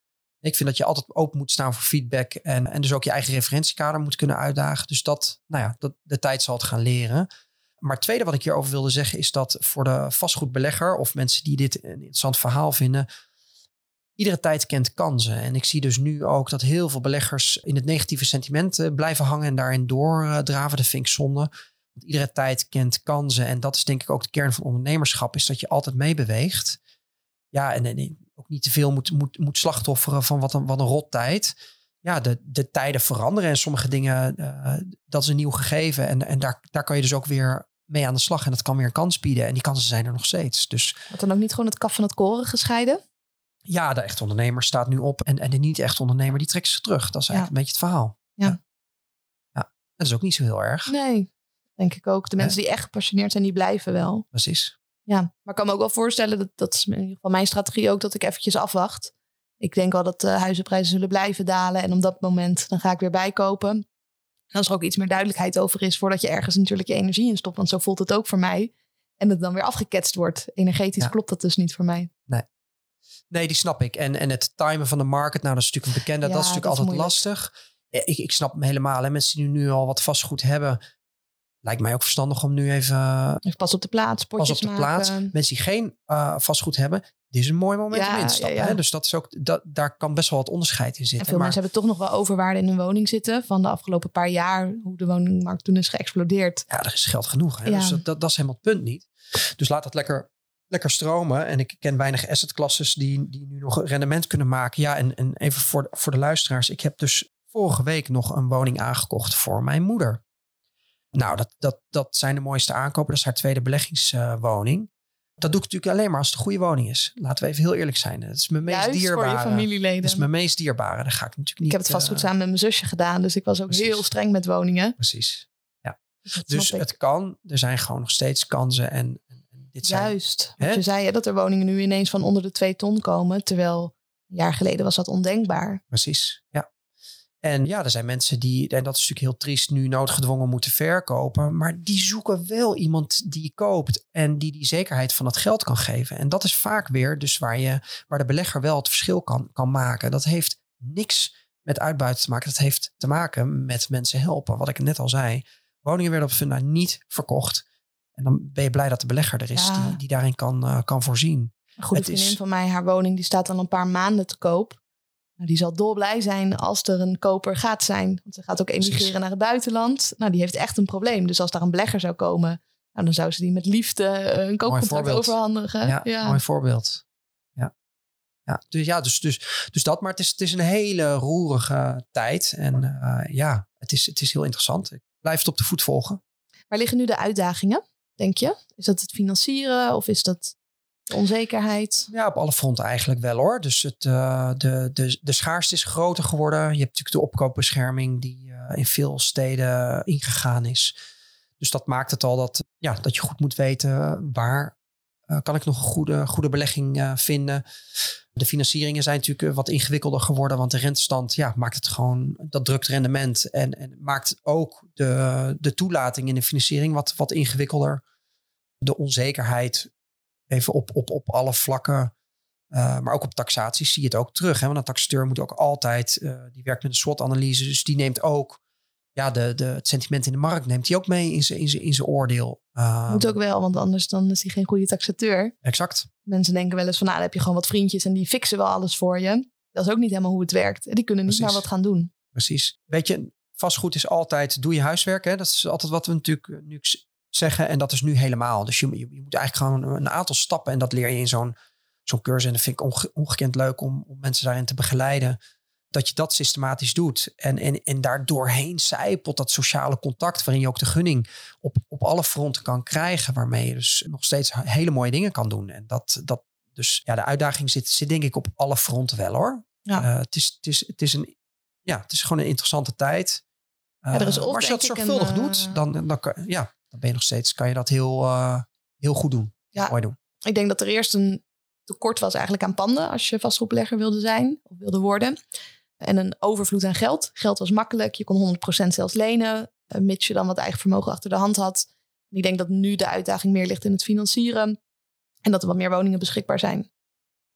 Speaker 1: Ik vind dat je altijd open moet staan voor feedback. En, en dus ook je eigen referentiekader moet kunnen uitdagen. Dus dat, nou ja, dat, de tijd zal het gaan leren. Maar het tweede wat ik hierover wilde zeggen is dat voor de vastgoedbelegger of mensen die dit een interessant verhaal vinden, iedere tijd kent kansen. En ik zie dus nu ook dat heel veel beleggers in het negatieve sentiment eh, blijven hangen en daarin doordraven. Dat vind ik zonde. Want iedere tijd kent kansen. En dat is denk ik ook de kern van ondernemerschap, is dat je altijd meebeweegt. Ja, en, ook niet te veel moet, moet, moet slachtofferen van wat een, wat een rot tijd. Ja, de, de tijden veranderen en sommige dingen, eh, dat is een nieuw gegeven. En, en daar, daar kan je dus ook weer mee aan de slag. En dat kan weer een kans bieden. En die kansen zijn er nog steeds. Dus
Speaker 2: Wordt dan ook niet gewoon het kaf van het koren gescheiden?
Speaker 1: Ja, de echte ondernemer staat nu op. En, en de niet-echte ondernemer, die trekt zich terug. Dat is eigenlijk een beetje het verhaal. Ja. ja. Dat is ook niet zo heel erg.
Speaker 2: Nee, denk ik ook. De mensen die echt gepassioneerd zijn, die blijven wel.
Speaker 1: Precies.
Speaker 2: Ja, maar ik kan me ook wel voorstellen, dat, dat is in ieder geval mijn strategie ook, dat ik eventjes afwacht. Ik denk wel dat de huizenprijzen zullen blijven dalen. En op dat moment, dan ga ik weer bijkopen. En als er ook iets meer duidelijkheid over is, voordat je ergens natuurlijk je energie in stopt. Want zo voelt het ook voor mij. En het dan weer afgeketst wordt. Energetisch
Speaker 1: Ja.
Speaker 2: klopt dat dus niet voor mij.
Speaker 1: Nee, die snap ik. En, en het timen van de market, nou dat is natuurlijk een bekende.
Speaker 2: Ja,
Speaker 1: dat is natuurlijk
Speaker 2: dat is
Speaker 1: altijd lastig. Ik, ik snap hem helemaal. Hè. Mensen die nu al wat vastgoed hebben. Lijkt mij ook verstandig om nu even eh,
Speaker 2: Even pas op de plaats,
Speaker 1: pas op de
Speaker 2: maken.
Speaker 1: plaats. Mensen die geen eh, vastgoed hebben. Dit is een mooi moment
Speaker 2: Ja,
Speaker 1: om in te stappen.
Speaker 2: ja.
Speaker 1: Hè. Dus dat is ook, dat, daar kan best wel wat onderscheid in
Speaker 2: En
Speaker 1: zitten.
Speaker 2: veel
Speaker 1: maar,
Speaker 2: mensen hebben toch nog wel overwaarde in hun woning zitten. Van de afgelopen paar jaar, hoe de woningmarkt toen is geëxplodeerd.
Speaker 1: ja, er is geld genoeg. Hè? Dus dat, dat, dat is helemaal het punt niet. Dus laat dat lekker, lekker stromen. En ik ken weinig assetklasses die, die nu nog rendement kunnen maken. Ja, en, en even voor, de- voor de luisteraars. Ik heb dus vorige week nog een woning aangekocht voor mijn moeder. Nou, dat, dat, dat zijn de mooiste aankopen. Dat is haar tweede beleggingswoning. dat doe ik natuurlijk alleen maar als het een goede woning is. Laten we even heel eerlijk zijn. Het is mijn meest
Speaker 2: Juist
Speaker 1: dierbare.
Speaker 2: voor je familieleden.
Speaker 1: Het is mijn meest dierbare. Daar ga ik natuurlijk niet...
Speaker 2: ik heb het vastgoed
Speaker 1: eh,
Speaker 2: samen met mijn zusje gedaan. Dus ik was ook
Speaker 1: precies.
Speaker 2: heel streng met woningen.
Speaker 1: Precies.
Speaker 2: Dat
Speaker 1: Dus
Speaker 2: ik.
Speaker 1: het kan. Er zijn gewoon nog steeds kansen. En, en, en dit zijn
Speaker 2: Juist.
Speaker 1: Hè?
Speaker 2: Je zei dat er woningen nu ineens van onder de twee ton komen. Terwijl een jaar geleden was dat ondenkbaar.
Speaker 1: Precies, ja. En ja, er zijn mensen die, en dat is natuurlijk heel triest, nu noodgedwongen moeten verkopen. Maar die zoeken wel iemand die koopt en die die zekerheid van het geld kan geven. En dat is vaak weer dus waar, je, waar de belegger wel het verschil kan, kan maken. Dat heeft niks met uitbuiten te maken. Dat heeft te maken met mensen helpen. Wat ik net al zei, woningen werden op Funda niet verkocht. En dan ben je blij dat de belegger er is
Speaker 2: Ja.
Speaker 1: die, die daarin kan, eh, kan voorzien.
Speaker 2: Een goede
Speaker 1: is-
Speaker 2: van mij, haar woning, die staat al een paar maanden te koop. Nou, die zal dolblij zijn als er een koper gaat zijn. Want ze gaat ook emigreren naar het buitenland. Nou, die heeft echt een probleem. Dus als daar een belegger zou komen, nou, dan zou ze die met liefde eh, een koopcontract overhandigen.
Speaker 1: Ja,
Speaker 2: ja.
Speaker 1: mooi voorbeeld. Ja. Ja, dus, ja dus, dus, dus dat. Maar het is, het is een hele roerige tijd. En eh, ja, het is, het is heel interessant. Ik blijf het op de voet volgen.
Speaker 2: Waar liggen nu de uitdagingen, denk je? Is dat het financieren of is dat onzekerheid?
Speaker 1: Ja, op alle fronten eigenlijk wel hoor. Dus het, eh, de, de, de schaarste is groter geworden. Je hebt natuurlijk de opkoopbescherming die eh, in veel steden ingegaan is. Dus dat maakt het al dat, ja, dat je goed moet weten waar eh, kan ik nog een goede, goede belegging vinden. De financieringen zijn natuurlijk eh, wat ingewikkelder geworden. Want de rentestand ja, maakt het gewoon, dat drukt rendement. En, en maakt ook de, de toelating in de financiering wat, wat ingewikkelder. De onzekerheid even op, op, op alle vlakken. eh, maar ook op taxatie zie je het ook terug. Hè? Want een taxateur moet ook altijd, eh, die werkt met een SWOT-analyse. Dus die neemt ook ja, de, de, het sentiment in de markt neemt hij ook mee in zijn, in zijn, in zijn oordeel. Uh,
Speaker 2: Moet ook wel, want anders dan is hij geen goede taxateur.
Speaker 1: Exact.
Speaker 2: Mensen denken wel eens van, nou, dan heb je gewoon wat vriendjes en die fixen wel alles voor je. Dat is ook niet helemaal hoe het werkt. En die kunnen niet
Speaker 1: Precies.
Speaker 2: maar wat gaan doen.
Speaker 1: Precies. Weet je, vastgoed is altijd, doe je huiswerk. Hè? Dat is altijd wat we natuurlijk eh, nu zeggen. En dat is nu helemaal. Dus je, je, je moet eigenlijk gewoon een aantal stappen. En dat leer je in zo'n zo'n cursus. En dat vind ik onge- ongekend leuk om, om mensen daarin te begeleiden. Dat je dat systematisch doet. En, en, en daar doorheen zijpelt dat sociale contact. Waarin je ook de gunning op, op alle fronten kan krijgen. Waarmee je dus nog steeds hele mooie dingen kan doen. En dat, dat dus ja, de uitdaging zit, zit denk ik op alle fronten wel hoor.
Speaker 2: Ja.
Speaker 1: Eh, het, is, het, is, het, is een, ja, het is gewoon een interessante tijd.
Speaker 2: Ja, er is
Speaker 1: Eh,
Speaker 2: of
Speaker 1: maar als je dat zorgvuldig
Speaker 2: een,
Speaker 1: doet,
Speaker 2: eh,
Speaker 1: dan, dan, kan, ja, dan ben je nog steeds, kan je dat heel, eh, heel goed doen.
Speaker 2: Ja.
Speaker 1: Mooi doen.
Speaker 2: Ik denk dat er eerst een tekort was eigenlijk aan panden als je vastgoedbelegger wilde zijn of wilde worden. En een overvloed aan geld. Geld was makkelijk. Je kon 100% zelfs lenen, eh, mits je dan wat eigen vermogen achter de hand had. En ik denk dat nu de uitdaging meer ligt in het financieren. En dat er wat meer woningen beschikbaar zijn.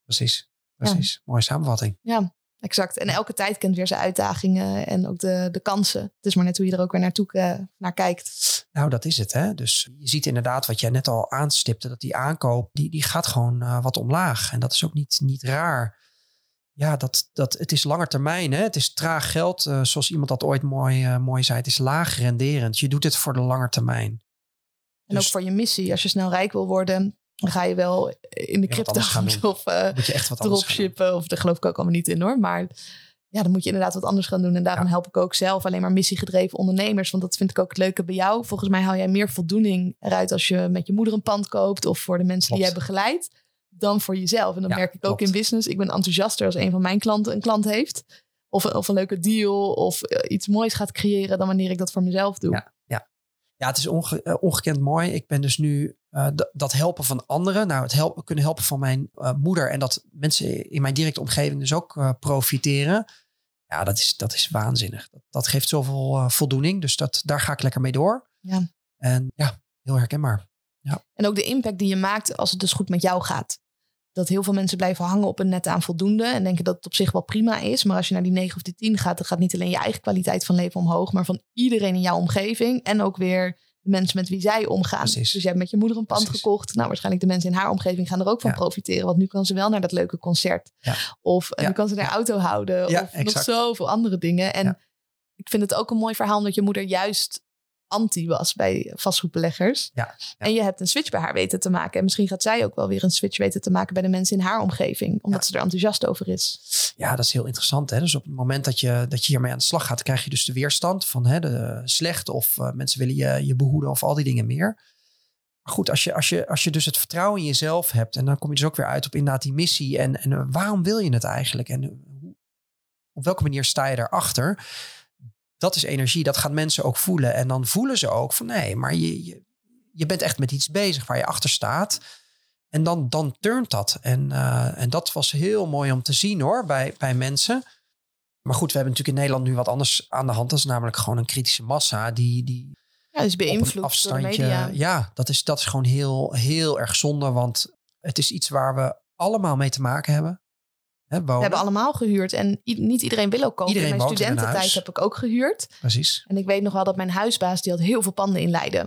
Speaker 1: Precies. Precies. Mooie samenvatting.
Speaker 2: Ja, exact. En elke tijd kent weer zijn uitdagingen en ook de, de kansen. Het is maar net hoe je er ook weer naartoe eh, naar kijkt.
Speaker 1: Nou, dat is het. Hè? Dus je ziet inderdaad wat jij net al aanstipte, dat die aankoop, die, die gaat gewoon eh, wat omlaag. En dat is ook niet, niet raar. Ja, dat, dat, het is langer termijn. Hè? Het is traag geld. eh, zoals iemand dat ooit mooi, eh, mooi zei. Het is laag renderend. Je doet het voor de lange termijn.
Speaker 2: En
Speaker 1: Dus-
Speaker 2: ook voor je missie. Als je snel rijk wil worden, dan ga je wel in de
Speaker 1: doen.
Speaker 2: of
Speaker 1: doen.
Speaker 2: dropshippen. Of daar geloof ik ook allemaal niet in hoor. Maar ja, dan moet je inderdaad wat anders gaan doen. En daarom
Speaker 1: Ja.
Speaker 2: help ik ook zelf alleen maar missiegedreven ondernemers. Want dat vind ik ook het leuke bij jou. Volgens mij haal jij meer voldoening eruit als je met je moeder een pand koopt. Of voor de mensen die jij begeleidt. Dan voor jezelf. En dan
Speaker 1: Ja,
Speaker 2: merk ik ook in business. Ik ben enthousiaster als een van mijn klanten een klant heeft. Of, of een leuke deal. Of eh, iets moois gaat creëren. Dan wanneer ik dat voor mezelf doe.
Speaker 1: Ja. Ja, het is onge- eh, ongekend mooi. Ik ben dus nu eh, dat helpen van anderen. Nou, het helpen, kunnen helpen van mijn moeder. En dat mensen in mijn directe omgeving dus ook profiteren. Ja, dat is, dat is waanzinnig. Dat, dat geeft zoveel voldoening. Dus dat, daar ga ik lekker mee door.
Speaker 2: Ja.
Speaker 1: En ja, heel herkenbaar.
Speaker 2: En ook de impact die je maakt als het dus goed met jou gaat. Dat heel veel mensen blijven hangen op een net aan voldoende. En denken dat het op zich wel prima is. Maar als je naar die 9 of die 10 gaat, dan gaat niet alleen je eigen kwaliteit van leven omhoog. Maar van iedereen in jouw omgeving. En ook weer de mensen met wie zij omgaan.
Speaker 1: Precies.
Speaker 2: Dus jij hebt met je moeder een pand
Speaker 1: Precies.
Speaker 2: gekocht. Nou, waarschijnlijk de mensen in haar omgeving gaan er ook van
Speaker 1: Ja.
Speaker 2: profiteren. Want nu kan ze wel naar dat leuke concert.
Speaker 1: Ja.
Speaker 2: Of eh,
Speaker 1: Ja.
Speaker 2: nu kan ze haar auto houden.
Speaker 1: Ja,
Speaker 2: of nog zoveel andere dingen. En ik vind het ook een mooi verhaal omdat je moeder juist anti was bij vastgoedbeleggers.
Speaker 1: Ja, ja.
Speaker 2: En je hebt een switch bij haar weten te maken. En misschien gaat zij ook wel weer een switch weten te maken bij de mensen in haar omgeving. Omdat
Speaker 1: Ja.
Speaker 2: ze er enthousiast over is.
Speaker 1: Ja, dat is heel interessant. Hè? Dus op het moment dat je, dat je hiermee aan de slag gaat, krijg je dus de weerstand van hè, de slecht of eh, mensen willen je, je behoeden of al die dingen meer. Maar goed, als je, als, je, als je dus het vertrouwen in jezelf hebt en dan kom je dus ook weer uit op inderdaad die missie en, en eh, waarom wil je het eigenlijk en eh, hoe, op welke manier sta je daarachter? Dat is energie, dat gaan mensen ook voelen en dan voelen ze ook van nee, maar je, je, je bent echt met iets bezig waar je achter staat. En dan, dan turnt dat. En, eh, en dat was heel mooi om te zien hoor, bij, bij mensen. Maar goed, we hebben natuurlijk in Nederland nu wat anders aan de hand. Dat is namelijk gewoon een kritische massa die, die
Speaker 2: Ja, dus beïnvloed door de
Speaker 1: afstandje.
Speaker 2: media.
Speaker 1: Ja, dat is, dat is gewoon heel, heel erg zonde. Want het is iets waar we allemaal mee te maken hebben.
Speaker 2: We hebben allemaal gehuurd en niet iedereen wil ook kopen.
Speaker 1: Iedereen
Speaker 2: in mijn studententijd heb ik ook gehuurd.
Speaker 1: Precies.
Speaker 2: En ik weet nog wel dat mijn huisbaas, die had heel veel panden in Leiden.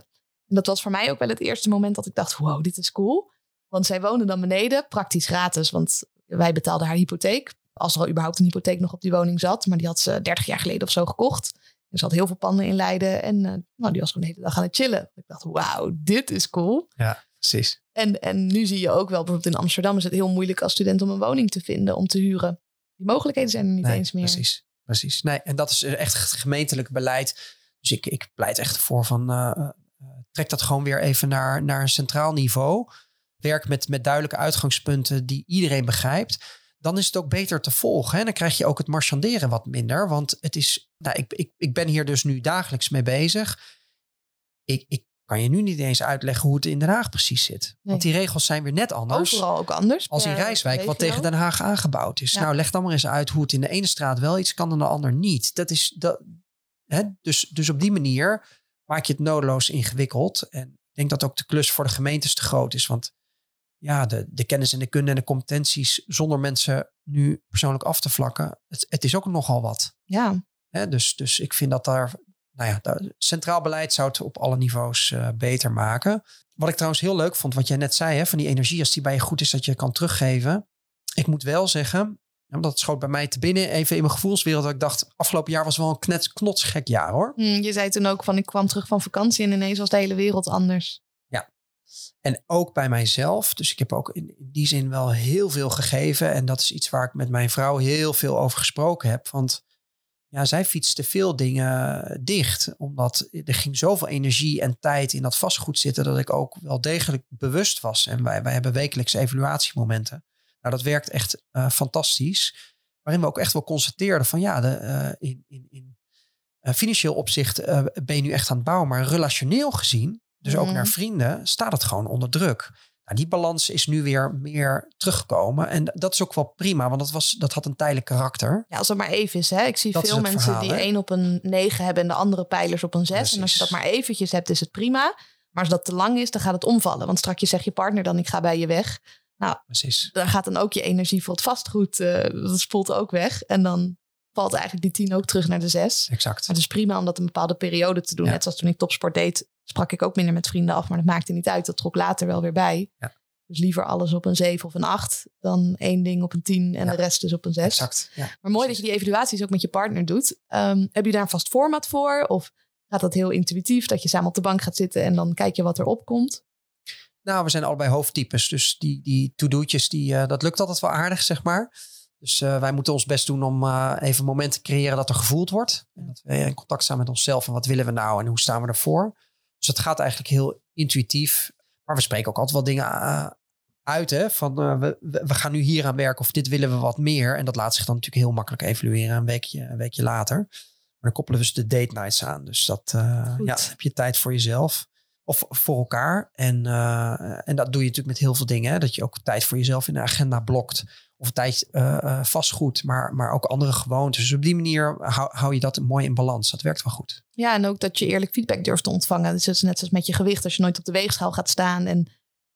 Speaker 2: En dat was voor mij ook wel het eerste moment dat ik dacht, wow, dit is cool. Want zij woonde dan beneden, praktisch gratis. Want wij betaalden haar hypotheek. Als er al überhaupt een hypotheek nog op die woning zat. Maar die had ze 30 jaar geleden of zo gekocht. Ze had heel veel panden in Leiden. En eh, nou, die was gewoon de hele dag aan het chillen. Ik dacht, wauw, dit is cool.
Speaker 1: Ja, precies.
Speaker 2: En, en nu zie je ook wel, bijvoorbeeld in Amsterdam is het heel moeilijk als student om een woning te vinden, om te huren. Die mogelijkheden zijn er niet
Speaker 1: Nee,
Speaker 2: eens meer.
Speaker 1: Precies, precies. Nee, en dat is echt gemeentelijk beleid. Dus ik, ik pleit echt voor van eh, trek dat gewoon weer even naar, naar een centraal niveau. Werk met, met duidelijke uitgangspunten die iedereen begrijpt. Dan is het ook beter te volgen. Hè? Dan krijg je ook het marchanderen wat minder. Want het is, nou, ik, ik, ik ben hier dus nu dagelijks mee bezig. Ik, ik kan je nu niet eens uitleggen hoe het in Den Haag precies zit. Want die regels zijn weer net anders
Speaker 2: Overal ook anders.
Speaker 1: als in Rijswijk, wat tegen Den Haag aangebouwd is.
Speaker 2: Ja.
Speaker 1: Nou, leg dan maar eens uit hoe het in de ene straat wel iets kan en de ander niet. Dat is dat, hè? Dus, dus op die manier maak je het nodeloos ingewikkeld. En ik denk dat ook de klus voor de gemeentes te groot is. Want ja, de, de kennis en de kunde en de competenties zonder mensen nu persoonlijk af te vlakken, het, het is ook nogal wat.
Speaker 2: Ja,
Speaker 1: Hè? Dus, dus ik vind dat daar, nou ja, centraal beleid zou het op alle niveaus eh, beter maken. Wat ik trouwens heel leuk vond, wat jij net zei, hè, van die energie, als die bij je goed is, dat je kan teruggeven. Ik moet wel zeggen, ja, dat schoot bij mij te binnen, even in mijn gevoelswereld, dat ik dacht, afgelopen jaar was wel een knets, knotsgek jaar hoor.
Speaker 2: Hm, je zei toen ook van ik kwam terug van vakantie en ineens was de hele wereld anders.
Speaker 1: En ook bij mijzelf. Dus ik heb ook in die zin wel heel veel gegeven. En dat is iets waar ik met mijn vrouw heel veel over gesproken heb. Want ja, zij fietste veel dingen dicht. Omdat er ging zoveel energie en tijd in dat vastgoed zitten. Dat ik ook wel degelijk bewust was. En wij, wij hebben wekelijks evaluatiemomenten. Nou, dat werkt echt eh, fantastisch. Waarin we ook echt wel constateerden van ja, de, eh, in, in, in eh, financieel opzicht ben je nu echt aan het bouwen. Maar relationeel gezien, dus ook
Speaker 2: Mhm.
Speaker 1: naar vrienden, staat het gewoon onder druk. Nou, die balans is nu weer meer teruggekomen. En dat is ook wel prima, want dat, was, dat had een tijdelijk karakter.
Speaker 2: Ja, als het maar even is. Hè? Ik zie
Speaker 1: Dat
Speaker 2: veel mensen
Speaker 1: verhaal,
Speaker 2: die
Speaker 1: hè?
Speaker 2: één op een 9 hebben en de andere pijlers op een 6. En als je dat maar eventjes hebt, is het prima. Maar als dat te lang is, dan gaat het omvallen. Want straks zegt je partner dan, ik ga bij je weg.
Speaker 1: Precies.
Speaker 2: Dan gaat dan ook je energie voor het vastgoed, eh, dat spoelt ook weg. En dan valt eigenlijk die 10 ook terug naar de 6.
Speaker 1: Exact.
Speaker 2: Maar het is prima om dat een bepaalde periode te doen.
Speaker 1: Ja.
Speaker 2: Net zoals toen ik topsport deed, sprak ik ook minder met vrienden af. Maar dat maakte niet uit. Dat trok later wel weer bij.
Speaker 1: Ja.
Speaker 2: Dus liever alles op een 7 of een 8 dan één ding op een 10 en
Speaker 1: Ja.
Speaker 2: de rest dus op een 6.
Speaker 1: Exact. Ja.
Speaker 2: Maar mooi dat je die evaluaties ook met je partner doet. Ehm, heb je daar een vast format voor? Of gaat dat heel intuïtief? Dat je samen op de bank gaat zitten en dan kijk je wat erop komt?
Speaker 1: Nou, we zijn allebei hoofdtypes. Dus die, die to-do'tjes, die, eh, dat lukt altijd wel aardig, zeg maar. Dus eh, wij moeten ons best doen om eh, even een moment te creëren dat er gevoeld wordt. En dat we in contact staan met onszelf. En wat willen we nou en hoe staan we ervoor? Dus het gaat eigenlijk heel intuïtief. Maar we spreken ook altijd wel dingen eh, uit. Hè? Van eh, we, we gaan nu hier aan werken of dit willen we wat meer. En dat laat zich dan natuurlijk heel makkelijk evalueren een weekje, een weekje later. Maar dan koppelen we dus de date nights aan. Dus dat eh, ja, heb je tijd voor jezelf. Of voor elkaar. En, en dat doe je natuurlijk met heel veel dingen. Hè? Dat je ook tijd voor jezelf in de agenda blokt. Of tijd eh, eh, vastgoed, maar, maar ook andere gewoontes. Dus op die manier hou, hou je dat mooi in balans. Dat werkt wel goed.
Speaker 2: Ja, en ook dat je eerlijk feedback durft te ontvangen. Dus is net zoals met je gewicht. Als je nooit op de weegschaal gaat staan en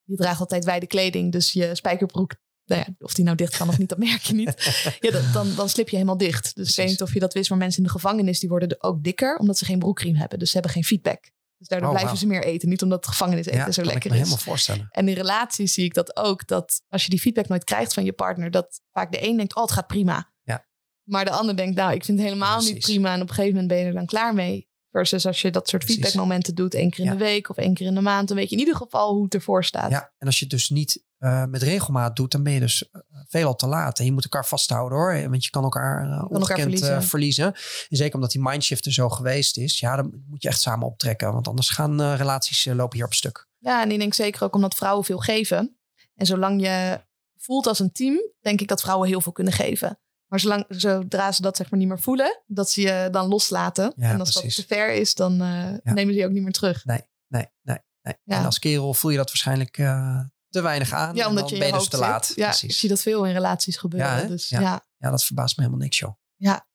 Speaker 2: je draagt altijd wijde kleding. Dus je spijkerbroek, nou ja, of die nou dicht kan of niet, dat merk je niet. Ja, dat, dan, dan slip je helemaal dicht. Dus ik weet niet of je dat wist, maar mensen in de gevangenis die worden er ook dikker. Omdat ze geen broekriem hebben. Dus ze hebben geen feedback. Dus daardoor
Speaker 1: Oh,
Speaker 2: blijven ze meer eten. Niet omdat gevangenis eten
Speaker 1: ja,
Speaker 2: zo
Speaker 1: kan
Speaker 2: lekker
Speaker 1: ik me
Speaker 2: is.
Speaker 1: helemaal voorstellen.
Speaker 2: En in relaties zie ik dat ook. Dat als je die feedback nooit krijgt van je partner. Dat vaak de een denkt, oh het gaat prima.
Speaker 1: Ja.
Speaker 2: Maar de ander denkt, nou ik vind het helemaal niet prima. En op een gegeven moment ben je er dan klaar mee. Versus als je dat soort feedbackmomenten doet. één keer in
Speaker 1: Ja.
Speaker 2: de week of één keer in de maand. Dan weet je in ieder geval hoe het ervoor staat.
Speaker 1: Ja, en als je dus niet eh, met regelmaat doet, dan ben je dus eh, veelal te laat. En je moet elkaar vasthouden hoor. Want je kan elkaar uh, ongekend
Speaker 2: elkaar
Speaker 1: verliezen.
Speaker 2: verliezen.
Speaker 1: verliezen. En zeker omdat die mindshift er zo geweest is. Ja, dan moet je echt samen optrekken. Want anders gaan eh, relaties eh, lopen hier op stuk.
Speaker 2: Ja, en ik denk zeker ook omdat vrouwen veel geven. En zolang je voelt als een team, denk ik dat vrouwen heel veel kunnen geven. Maar zolang, zodra ze dat zeg maar niet meer voelen, dat ze je dan loslaten.
Speaker 1: Ja,
Speaker 2: en als
Speaker 1: precies.
Speaker 2: dat te ver is, dan eh, nemen ze je ook niet meer terug.
Speaker 1: Nee, nee, nee.
Speaker 2: Ja.
Speaker 1: En als kerel voel je dat waarschijnlijk uh, te weinig aan.
Speaker 2: Ja,
Speaker 1: en
Speaker 2: omdat
Speaker 1: dan
Speaker 2: je
Speaker 1: ben
Speaker 2: je
Speaker 1: dus te laat.
Speaker 2: Ja,
Speaker 1: Precies.
Speaker 2: ik zie dat veel in relaties gebeuren.
Speaker 1: Ja,
Speaker 2: dus
Speaker 1: Ja.
Speaker 2: ja.
Speaker 1: Ja, dat verbaast me helemaal niks joh.
Speaker 2: Ja.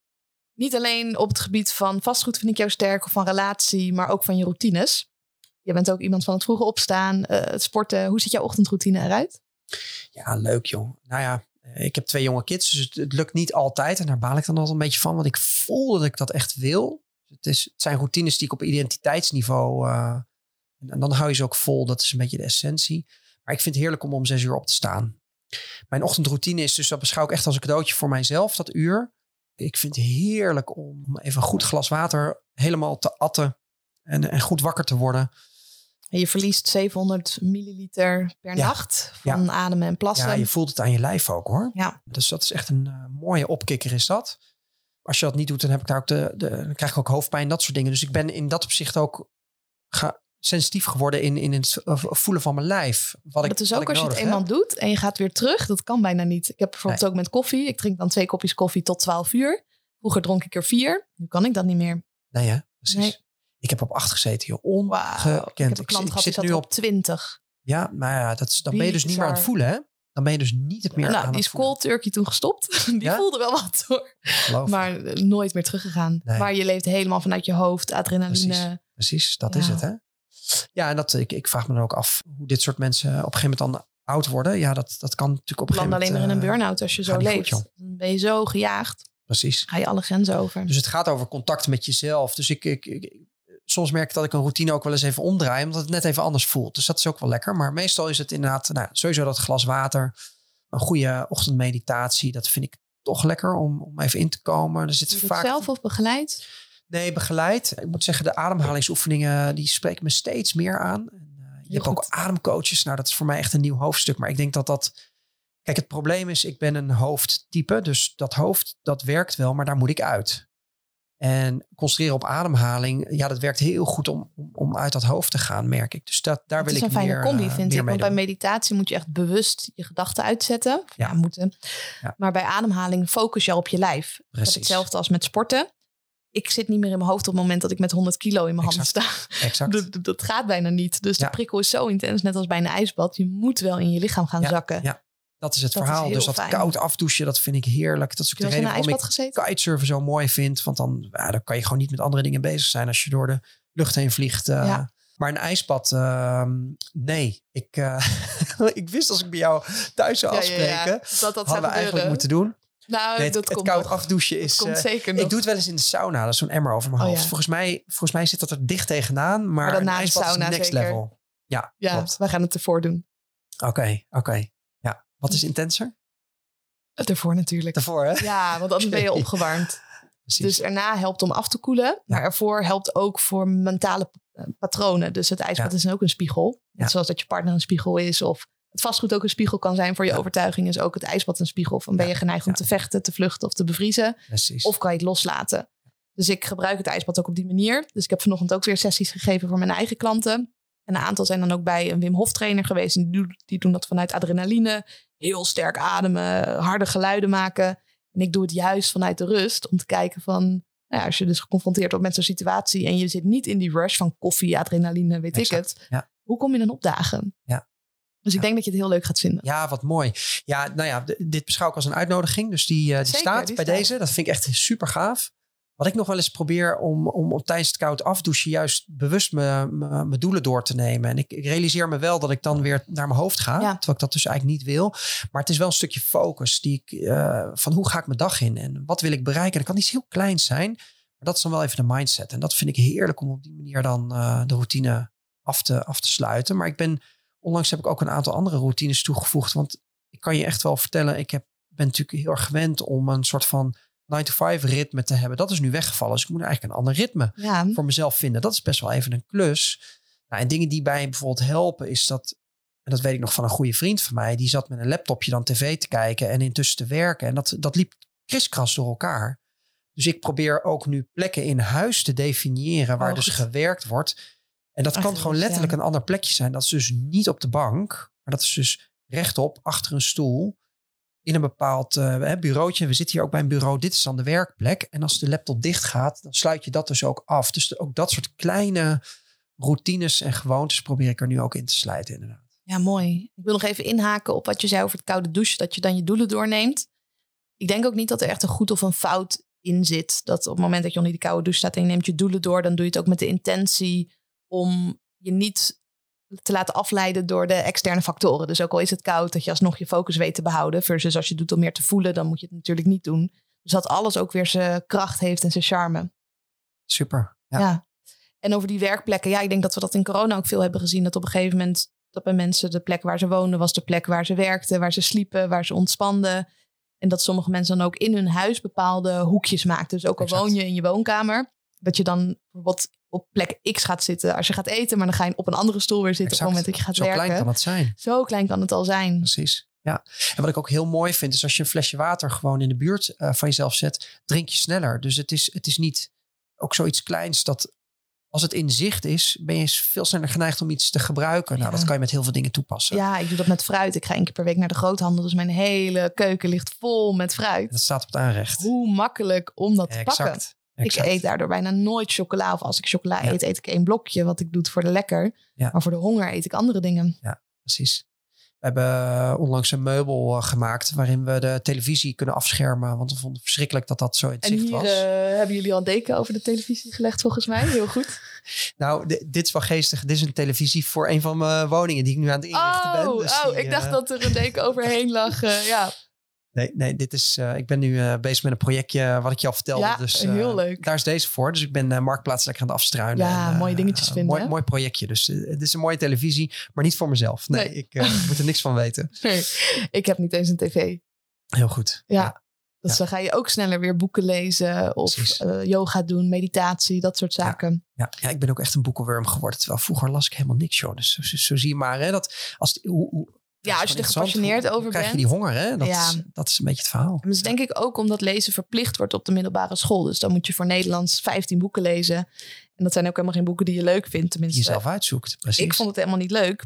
Speaker 2: Niet alleen op het gebied van vastgoed vind ik jou sterk of van relatie, maar ook van je routines. Je bent ook iemand van het vroege opstaan, uh, het sporten. Hoe ziet jouw ochtendroutine eruit?
Speaker 1: Ja, leuk joh. Nou ja, eh, ik heb twee jonge kids, dus het, lukt niet altijd. En daar baal ik dan altijd een beetje van, want ik voel dat ik dat echt wil. Het, is, het zijn routines die ik op identiteitsniveau... Uh, en dan hou je ze ook vol, dat is een beetje de essentie. Maar ik vind het heerlijk om om zes uur op te staan. Mijn ochtendroutine is dus, dat beschouw ik echt als een cadeautje voor mijzelf, dat uur. Ik vind het heerlijk om even een goed glas water helemaal te atten en, en goed wakker te worden.
Speaker 2: En je verliest 700 milliliter per nacht van ademen en plassen.
Speaker 1: Ja, je voelt het aan je lijf ook hoor.
Speaker 2: Ja.
Speaker 1: Dus dat is echt een uh, mooie opkikker is dat. Als je dat niet doet, dan heb ik daar ook de, de dan krijg ik ook hoofdpijn, dat soort dingen. Dus ik ben in dat opzicht ook ga, sensitief geworden in, in het voelen van mijn lijf. Wat
Speaker 2: dat
Speaker 1: ik,
Speaker 2: is ook als je het eenmaal doet en je gaat weer terug. Dat kan bijna niet. Ik heb bijvoorbeeld ook met koffie. Ik drink dan twee kopjes koffie tot 12 uur. Vroeger dronk ik er vier. Nu kan ik dat niet meer.
Speaker 1: Nee, hè? Precies. Nee. Ik heb op acht gezeten, joh. Ongekend.
Speaker 2: Wow. Ik heb een klant gehad, zit nu op 20.
Speaker 1: Ja, maar ja, dat dan ben je dus niet meer aan het voelen, hè? Dan ben je dus niet het meer
Speaker 2: nou,
Speaker 1: aan
Speaker 2: die is cold turkey toen gestopt. Die voelde wel wat hoor. Maar eh, nooit meer teruggegaan. Nee. Maar je leeft helemaal vanuit je hoofd, adrenaline.
Speaker 1: Precies, Precies dat is het hè. Ja, en dat, ik, ik vraag me dan ook af hoe dit soort mensen op een gegeven moment dan oud worden. Ja, dat, dat kan natuurlijk op een gegeven moment...
Speaker 2: alleen maar in een eh, burn-out als je zo leeft. dan ben je zo gejaagd.
Speaker 1: Precies.
Speaker 2: Ga je alle grenzen over.
Speaker 1: Dus het gaat over contact met jezelf. Dus ik, ik, ik, soms merk ik dat ik een routine ook wel eens even omdraai, omdat het net even anders voelt. Dus dat is ook wel lekker. Maar meestal is het inderdaad, nou, sowieso dat glas water, een goede ochtendmeditatie. Dat vind ik toch lekker om, om even in te komen. Er zit vaak...
Speaker 2: zelf of begeleid?
Speaker 1: Nee, begeleid. Ik moet zeggen, de ademhalingsoefeningen die spreken me steeds meer aan. En, uh, je hebt ook ademcoaches. Nou, dat is voor mij echt een nieuw hoofdstuk. Maar ik denk dat dat. Kijk, het probleem is, ik ben een hoofdtype. Dus dat hoofd, dat werkt wel, maar daar moet ik uit. En concentreren op ademhaling, ja, dat werkt heel goed om, om, uit dat hoofd te gaan, merk ik. Dus dat, daar wil ik meer
Speaker 2: Het is een fijne combi,
Speaker 1: uh,
Speaker 2: vind ik. Want bij meditatie moet je echt bewust je gedachten uitzetten. Ja. moeten. Ja. Maar bij ademhaling focus je op je lijf. Precies. hetzelfde als met sporten ik zit niet meer in mijn hoofd op het moment dat ik met 100 kilo in mijn handen sta.
Speaker 1: Exact.
Speaker 2: Dat, dat, gaat bijna niet. Dus de prikkel is zo intens, net als bij een ijsbad. Je moet wel in je lichaam gaan zakken.
Speaker 1: Ja, dat is het verhaal. dus dat koud afdouchen, dat vind ik heerlijk. Dat is ook de reden waarom ik gezeten? kitesurfen zo mooi vind. Want dan, ja, dan kan je gewoon niet met andere dingen bezig zijn als je door de lucht heen vliegt. Uh, maar een ijsbad, uh, nee. Ik, uh, ik wist als ik bij jou thuis zou afspreken,
Speaker 2: dat, dat
Speaker 1: hadden we eigenlijk moeten doen.
Speaker 2: Nou,
Speaker 1: het,
Speaker 2: dat
Speaker 1: het koud afdouchen is.
Speaker 2: komt zeker
Speaker 1: Ik doe het wel eens in de sauna. Dat is zo'n emmer over mijn oh, hoofd. volgens, mij, volgens mij zit dat er dicht tegenaan. Maar, maar na de sauna next zeker. level. Ja,
Speaker 2: ja klopt. we gaan het ervoor doen.
Speaker 1: Oké, oké. Ja. Wat is intenser?
Speaker 2: Het ervoor natuurlijk.
Speaker 1: Ervoor, hè?
Speaker 2: Ja, want dan ben je opgewarmd. Precies. Dus erna helpt om af te koelen. Maar ervoor helpt ook voor mentale eh, patronen. Dus het ijsbad is ook een spiegel. Net zoals dat je partner een spiegel is. Of het vastgoed ook een spiegel kan zijn voor je overtuiging, is ook het ijsbad een spiegel. Van ben je geneigd om te vechten, te vluchten of te bevriezen?
Speaker 1: Precies.
Speaker 2: Of kan je het loslaten? Dus ik gebruik het ijsbad ook op die manier. Dus ik heb vanochtend ook weer sessies gegeven voor mijn eigen klanten. En een aantal zijn dan ook bij een Wim Hof trainer geweest. En die, die doen dat vanuit adrenaline. Heel sterk ademen, harde geluiden maken. En ik doe het juist vanuit de rust om te kijken van... Nou ja, als je dus geconfronteerd wordt met zo'n situatie en je zit niet in die rush van koffie, adrenaline, weet ik het.
Speaker 1: Ja.
Speaker 2: Hoe kom je dan opdagen?
Speaker 1: Ja.
Speaker 2: Dus ik denk dat je het heel leuk gaat vinden.
Speaker 1: Ja, wat mooi. Ja, nou ja, dit beschouw ik als een uitnodiging. Dus die, uh, die staat bij deze. Dat vind ik echt super gaaf. Wat ik nog wel eens probeer om, om, om tijdens het koud afdouchen juist bewust mijn doelen door te nemen. En ik, ik, realiseer me wel dat ik dan weer naar mijn hoofd ga. Ja. Terwijl ik dat dus eigenlijk niet wil. Maar het is wel een stukje focus die ik, uh, van hoe ga ik mijn dag in en wat wil ik bereiken. En dat kan iets heel kleins zijn. Maar dat is dan wel even de mindset. En dat vind ik heerlijk om op die manier dan uh, de routine af te, af te sluiten. Maar ik ben onlangs heb ik ook een aantal andere routines toegevoegd. Want ik kan je echt wel vertellen, ik heb, ben natuurlijk heel erg gewend om een soort van 9-to-5 ritme te hebben. Dat is nu weggevallen. Dus ik moet eigenlijk een ander ritme voor mezelf vinden. Dat is best wel even een klus. Nou, en dingen die bij bijvoorbeeld helpen is dat, en dat weet ik nog van een goede vriend van mij, die zat met een laptopje dan tv te kijken en intussen te werken. En dat, dat liep kriskras door elkaar. Dus ik probeer ook nu plekken in huis te definiëren waar oh, dus gewerkt wordt en dat kan gewoon letterlijk een ander plekje zijn. Dat is dus niet op de bank, maar dat is dus rechtop achter een stoel in een bepaald uh, bureautje. We zitten hier ook bij een bureau. Dit is dan de werkplek. En als de laptop dicht gaat, dan sluit je dat dus ook af. Dus ook dat soort kleine routines en gewoontes probeer ik er nu ook in te sluiten, inderdaad.
Speaker 2: Ja, mooi. Ik wil nog even inhaken op wat je zei over het koude douchen, dat je dan je doelen doorneemt. Ik denk ook niet dat er echt een goed of een fout in zit. Dat op het moment dat je onder die koude douche staat en je neemt je doelen door, dan doe je het ook met de intentie om je niet te laten afleiden door de externe factoren. Dus ook al is het koud, dat je alsnog je focus weet te behouden. Versus als je doet om meer te voelen, dan moet je het natuurlijk niet doen. Dus dat alles ook weer zijn kracht heeft en zijn charme.
Speaker 1: Super. Ja.
Speaker 2: Ja. En over die werkplekken, ja, ik denk dat we dat in corona ook veel hebben gezien. Dat op een gegeven moment, dat bij mensen de plek waar ze woonden, was de plek waar ze werkten, waar ze sliepen, waar ze ontspanden. En dat sommige mensen dan ook in hun huis bepaalde hoekjes maakten. Dus ook al
Speaker 1: Exact.
Speaker 2: woon je in je woonkamer, dat je dan bijvoorbeeld op plek X gaat zitten als je gaat eten, maar dan ga je op een andere stoel weer zitten op het moment dat je gaat
Speaker 1: Zo
Speaker 2: werken.
Speaker 1: klein kan het zijn.
Speaker 2: Zo klein kan het al zijn.
Speaker 1: Precies. Ja. En wat ik ook heel mooi vind, is als je een flesje water gewoon in de buurt eh, van jezelf zet, drink je sneller. Dus het is, het is niet ook zoiets kleins dat als het in zicht is, ben je veel sneller geneigd om iets te gebruiken. Nou,
Speaker 2: Ja.
Speaker 1: dat kan je met heel veel dingen toepassen.
Speaker 2: Ja, ik doe dat met fruit. Ik ga één keer per week naar de groothandel, dus mijn hele keuken ligt vol met fruit.
Speaker 1: Dat staat op het aanrecht.
Speaker 2: Hoe makkelijk om dat te pakken.
Speaker 1: Exact.
Speaker 2: Ik eet daardoor bijna nooit chocola. Of als ik chocola
Speaker 1: Ja.
Speaker 2: eet, eet ik één blokje. Wat ik doe voor de lekker.
Speaker 1: Ja.
Speaker 2: Maar voor de honger eet ik andere dingen.
Speaker 1: Precies. We hebben eh, onlangs een meubel eh, gemaakt waarin we de televisie kunnen afschermen. Want we vonden het verschrikkelijk dat dat zo in het
Speaker 2: En
Speaker 1: zicht
Speaker 2: hier
Speaker 1: was.
Speaker 2: eh, hebben jullie al een deken over de televisie gelegd, volgens mij. Heel goed.
Speaker 1: Nou, di- dit is wel geestig. Dit is een televisie voor een van mijn woningen die ik nu aan het inrichten ben.
Speaker 2: Oh,
Speaker 1: Dus
Speaker 2: oh
Speaker 1: die,
Speaker 2: ik dacht dat er een deken overheen lag. ja.
Speaker 1: Nee, nee dit is, eh, ik ben nu eh, bezig met een projectje wat ik je al vertelde.
Speaker 2: Ja,
Speaker 1: dus, eh,
Speaker 2: heel leuk.
Speaker 1: Daar is deze voor. Dus ik ben eh, Marktplaats lekker aan het afstruinen.
Speaker 2: Ja,
Speaker 1: en, eh,
Speaker 2: mooie dingetjes vinden,
Speaker 1: Mooi, mooi projectje. Dus eh, het is een mooie televisie, maar niet voor mezelf. Nee,
Speaker 2: Nee.
Speaker 1: ik eh, moet er niks van weten.
Speaker 2: Nee, ik heb niet eens een tv.
Speaker 1: Heel goed.
Speaker 2: Ja. Dus dan ga je ook sneller weer boeken lezen. Of eh, yoga doen, meditatie, dat soort zaken.
Speaker 1: Ja, ja, ik ben ook echt een boekenworm geworden. Terwijl vroeger las ik helemaal niks, joh. Dus zo, zo, zo zie je maar, hè, dat als, het- hoe, hoe,
Speaker 2: Ja, als je er gepassioneerd over
Speaker 1: Dan krijg je
Speaker 2: bent.
Speaker 1: die honger, hè? Dat,
Speaker 2: Ja.
Speaker 1: is, dat is een beetje het verhaal.
Speaker 2: Dus denk ik ook omdat lezen verplicht wordt op de middelbare school. Dus dan moet je voor Nederlands 15 boeken lezen. En dat zijn ook helemaal geen boeken die je leuk vindt.
Speaker 1: Die
Speaker 2: Tenminste,
Speaker 1: je zelf uitzoekt. Precies.
Speaker 2: ik vond het helemaal niet leuk.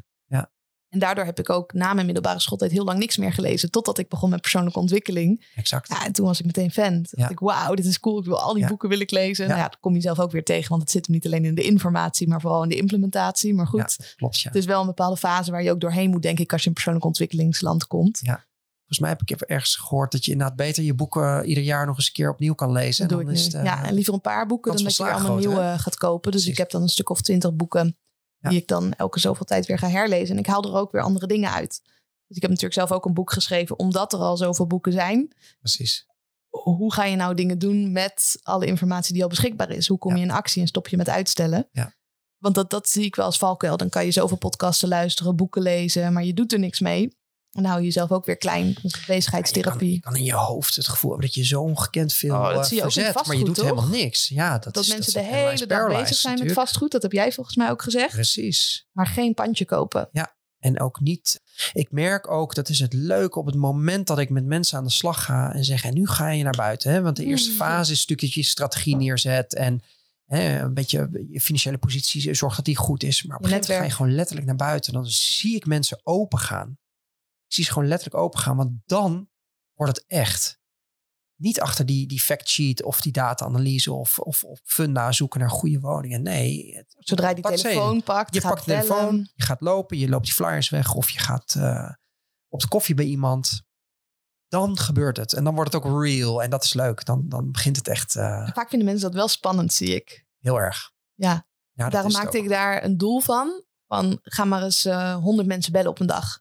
Speaker 1: Ja.
Speaker 2: En daardoor heb ik ook na mijn middelbare schooltijd heel lang niks meer gelezen. Totdat ik begon met persoonlijke ontwikkeling.
Speaker 1: Exact.
Speaker 2: Ja, en toen was ik meteen fan. Toen
Speaker 1: Ja.
Speaker 2: dacht ik, wauw, dit is cool. Ik wil al die
Speaker 1: Ja.
Speaker 2: boeken wil ik lezen.
Speaker 1: Ja.
Speaker 2: Nou ja, dat kom je zelf ook weer tegen. Want het zit hem niet alleen in de informatie, maar vooral in de implementatie. Maar goed,
Speaker 1: Klopt, ja.
Speaker 2: het is wel een bepaalde fase waar je ook doorheen moet, denk ik, als je in persoonlijk ontwikkelingsland komt.
Speaker 1: Volgens mij heb ik even ergens gehoord dat je inderdaad beter je boeken ieder jaar nog eens een keer opnieuw kan lezen.
Speaker 2: Dat doe
Speaker 1: En
Speaker 2: ik
Speaker 1: dan
Speaker 2: nu.
Speaker 1: is het, eh,
Speaker 2: ja, en liever een paar boeken dan dat je allemaal nieuwe gaat kopen. Dus
Speaker 1: Precies.
Speaker 2: ik heb dan een stuk of twintig boeken
Speaker 1: Ja.
Speaker 2: die ik dan elke zoveel tijd weer ga herlezen. En ik haal er ook weer andere dingen uit. Dus ik heb natuurlijk zelf ook een boek geschreven, omdat er al zoveel boeken zijn.
Speaker 1: Precies.
Speaker 2: Hoe ga je nou dingen doen met alle informatie die al beschikbaar is? Hoe kom
Speaker 1: Ja.
Speaker 2: je in actie en stop je met uitstellen?
Speaker 1: Ja.
Speaker 2: Want dat, dat zie ik wel als valkuil. Dan kan je zoveel podcasten luisteren, boeken lezen, maar je doet er niks mee. En dan hou je jezelf ook weer klein. Dus
Speaker 1: Je kan,
Speaker 2: bezigheidstherapie.
Speaker 1: je kan in je hoofd het gevoel hebben dat je zo ongekend veel
Speaker 2: Oh, dat
Speaker 1: eh,
Speaker 2: zie je ook
Speaker 1: maar je doet helemaal niks. Ja, dat,
Speaker 2: Dat
Speaker 1: is,
Speaker 2: mensen
Speaker 1: dat
Speaker 2: de hele dag bezig zijn met vastgoed. Dat heb jij volgens mij ook gezegd.
Speaker 1: Precies.
Speaker 2: Maar geen pandje kopen.
Speaker 1: En ook niet. Ik merk ook, dat is het leuke op het moment dat ik met mensen aan de slag ga en zeg, en nu ga je naar buiten. Hè? Want de eerste
Speaker 2: Mm.
Speaker 1: fase is natuurlijk dat je je strategie neerzet en hè, een beetje je financiële positie zorgt dat die goed is. Maar op een
Speaker 2: Je
Speaker 1: gegeven moment ga je gewoon letterlijk naar buiten. Dan zie ik mensen open gaan. Ik zie ze gewoon letterlijk open gaan, want dan wordt het echt. Niet achter die, die fact sheet of die data-analyse of, of, of funda zoeken naar goede woningen. Nee, het-
Speaker 2: Zodra je die telefoon pakt,
Speaker 1: je
Speaker 2: gaat
Speaker 1: pakt de telefoon, je gaat lopen, je loopt die flyers weg of je gaat eh, op de koffie bij iemand. Dan gebeurt het. En dan wordt het ook real. En dat is leuk. Dan, dan begint het echt eh,
Speaker 2: Vaak vinden mensen dat wel spannend, zie ik.
Speaker 1: heel erg.
Speaker 2: Ja,
Speaker 1: Ja,
Speaker 2: daarom maakte ik daar een doel van. Van ga maar eens eh, honderd mensen bellen op een dag.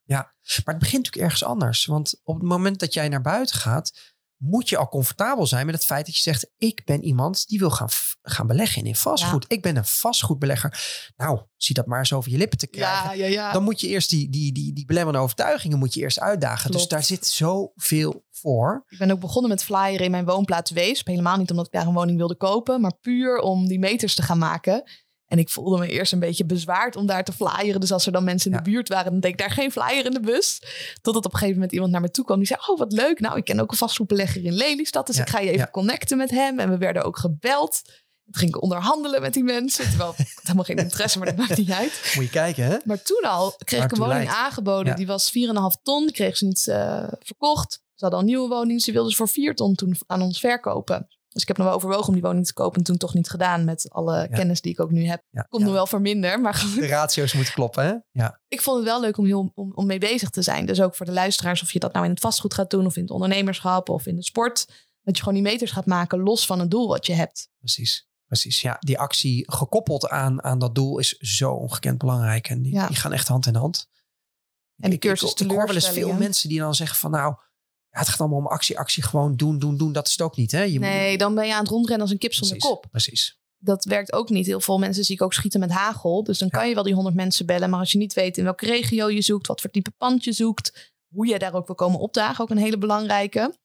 Speaker 1: Maar het begint natuurlijk ergens anders. Want op het moment dat jij naar buiten gaat, moet je al comfortabel zijn met het feit dat je zegt: Ik ben iemand die wil gaan, gaan beleggen in vastgoed. Ik ben een vastgoedbelegger. Nou, zie dat maar eens over je lippen te krijgen.
Speaker 2: ja, ja.
Speaker 1: Dan moet je eerst die, die, die, die belemmerende overtuigingen moet je eerst uitdagen. Dus daar zit zoveel voor.
Speaker 2: Ik ben ook begonnen met flyeren in mijn woonplaats Weesp. Helemaal niet omdat ik daar een woning wilde kopen, maar puur om die meters te gaan maken. En ik voelde me eerst een beetje bezwaard om daar te flyeren. Dus als er dan mensen in
Speaker 1: Ja.
Speaker 2: de buurt waren, dan deed ik daar geen flyer in de bus. Totdat op een gegeven moment iemand naar me toe kwam. Die zei, oh wat leuk. Nou, ik ken ook een vastgoedbelegger in Lelystad. Dus
Speaker 1: Ja,
Speaker 2: ik ga je even
Speaker 1: ja.
Speaker 2: connecten met hem. En we werden ook gebeld. Toen ging ik onderhandelen met die mensen. Terwijl ik helemaal geen interesse, maar dat maakt niet uit.
Speaker 1: Moet je kijken, hè?
Speaker 2: Maar toen al kreeg ik een woning
Speaker 1: leidt.
Speaker 2: aangeboden. Die was 4,5 ton. Die kreeg ze niet eh, verkocht. Ze hadden al een nieuwe woning. Ze wilden ze voor 4 ton toen aan ons verkopen. Dus ik heb nog wel overwogen om die woning te kopen. En toen toch niet gedaan met alle kennis die ik ook nu heb.
Speaker 1: Ja,
Speaker 2: Komt
Speaker 1: ja.
Speaker 2: nog wel voor minder. Maar goed,
Speaker 1: De ratio's moeten kloppen, hè? Ja.
Speaker 2: ik vond het wel leuk om, heel, om, om mee bezig te zijn. Dus ook voor de luisteraars, of je dat nou in het vastgoed gaat doen, of in het ondernemerschap, of in de sport. Dat je gewoon die meters gaat maken los van het doel wat je hebt.
Speaker 1: Precies. Precies, ja. Die actie gekoppeld aan, aan dat doel is zo ongekend belangrijk. En die, die gaan echt hand in hand.
Speaker 2: En die
Speaker 1: Ik- ik-
Speaker 2: cursus
Speaker 1: ik, ik hoor wel eens veel mensen die dan zeggen van nou, ja, het gaat allemaal om actie, actie, gewoon doen, doen, doen. Dat is het ook niet, hè? Je moet-
Speaker 2: Nee, dan ben je aan het rondrennen als een kip zonder kop.
Speaker 1: Precies.
Speaker 2: Dat werkt ook niet. Heel veel mensen zie ik ook schieten met hagel. Dus dan kan je wel die 100 mensen bellen. Maar als je niet weet in welke regio je zoekt, wat voor type pand je zoekt, hoe je daar ook wil komen opdagen, ook een hele belangrijke.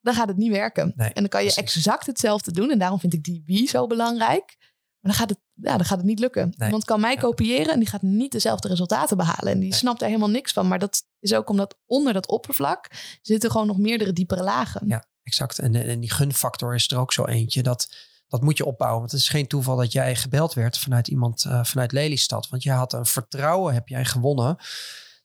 Speaker 2: Dan gaat het niet werken.
Speaker 1: Nee,
Speaker 2: en dan kan je
Speaker 1: precies.
Speaker 2: exact hetzelfde doen. En daarom vind ik die wie zo belangrijk. Maar dan gaat het, ja, dan gaat het niet lukken.
Speaker 1: Nee.
Speaker 2: Iemand kan mij
Speaker 1: Ja.
Speaker 2: kopiëren en die gaat niet dezelfde resultaten behalen. En die
Speaker 1: Nee.
Speaker 2: snapt daar helemaal niks van. Maar dat is ook omdat onder dat oppervlak zitten gewoon nog meerdere diepere lagen.
Speaker 1: Ja, exact. En, en die gunfactor is er ook zo eentje. Dat, dat moet je opbouwen. Want het is geen toeval dat jij gebeld werd vanuit iemand eh, vanuit Lelystad. Want je had een vertrouwen, heb jij gewonnen.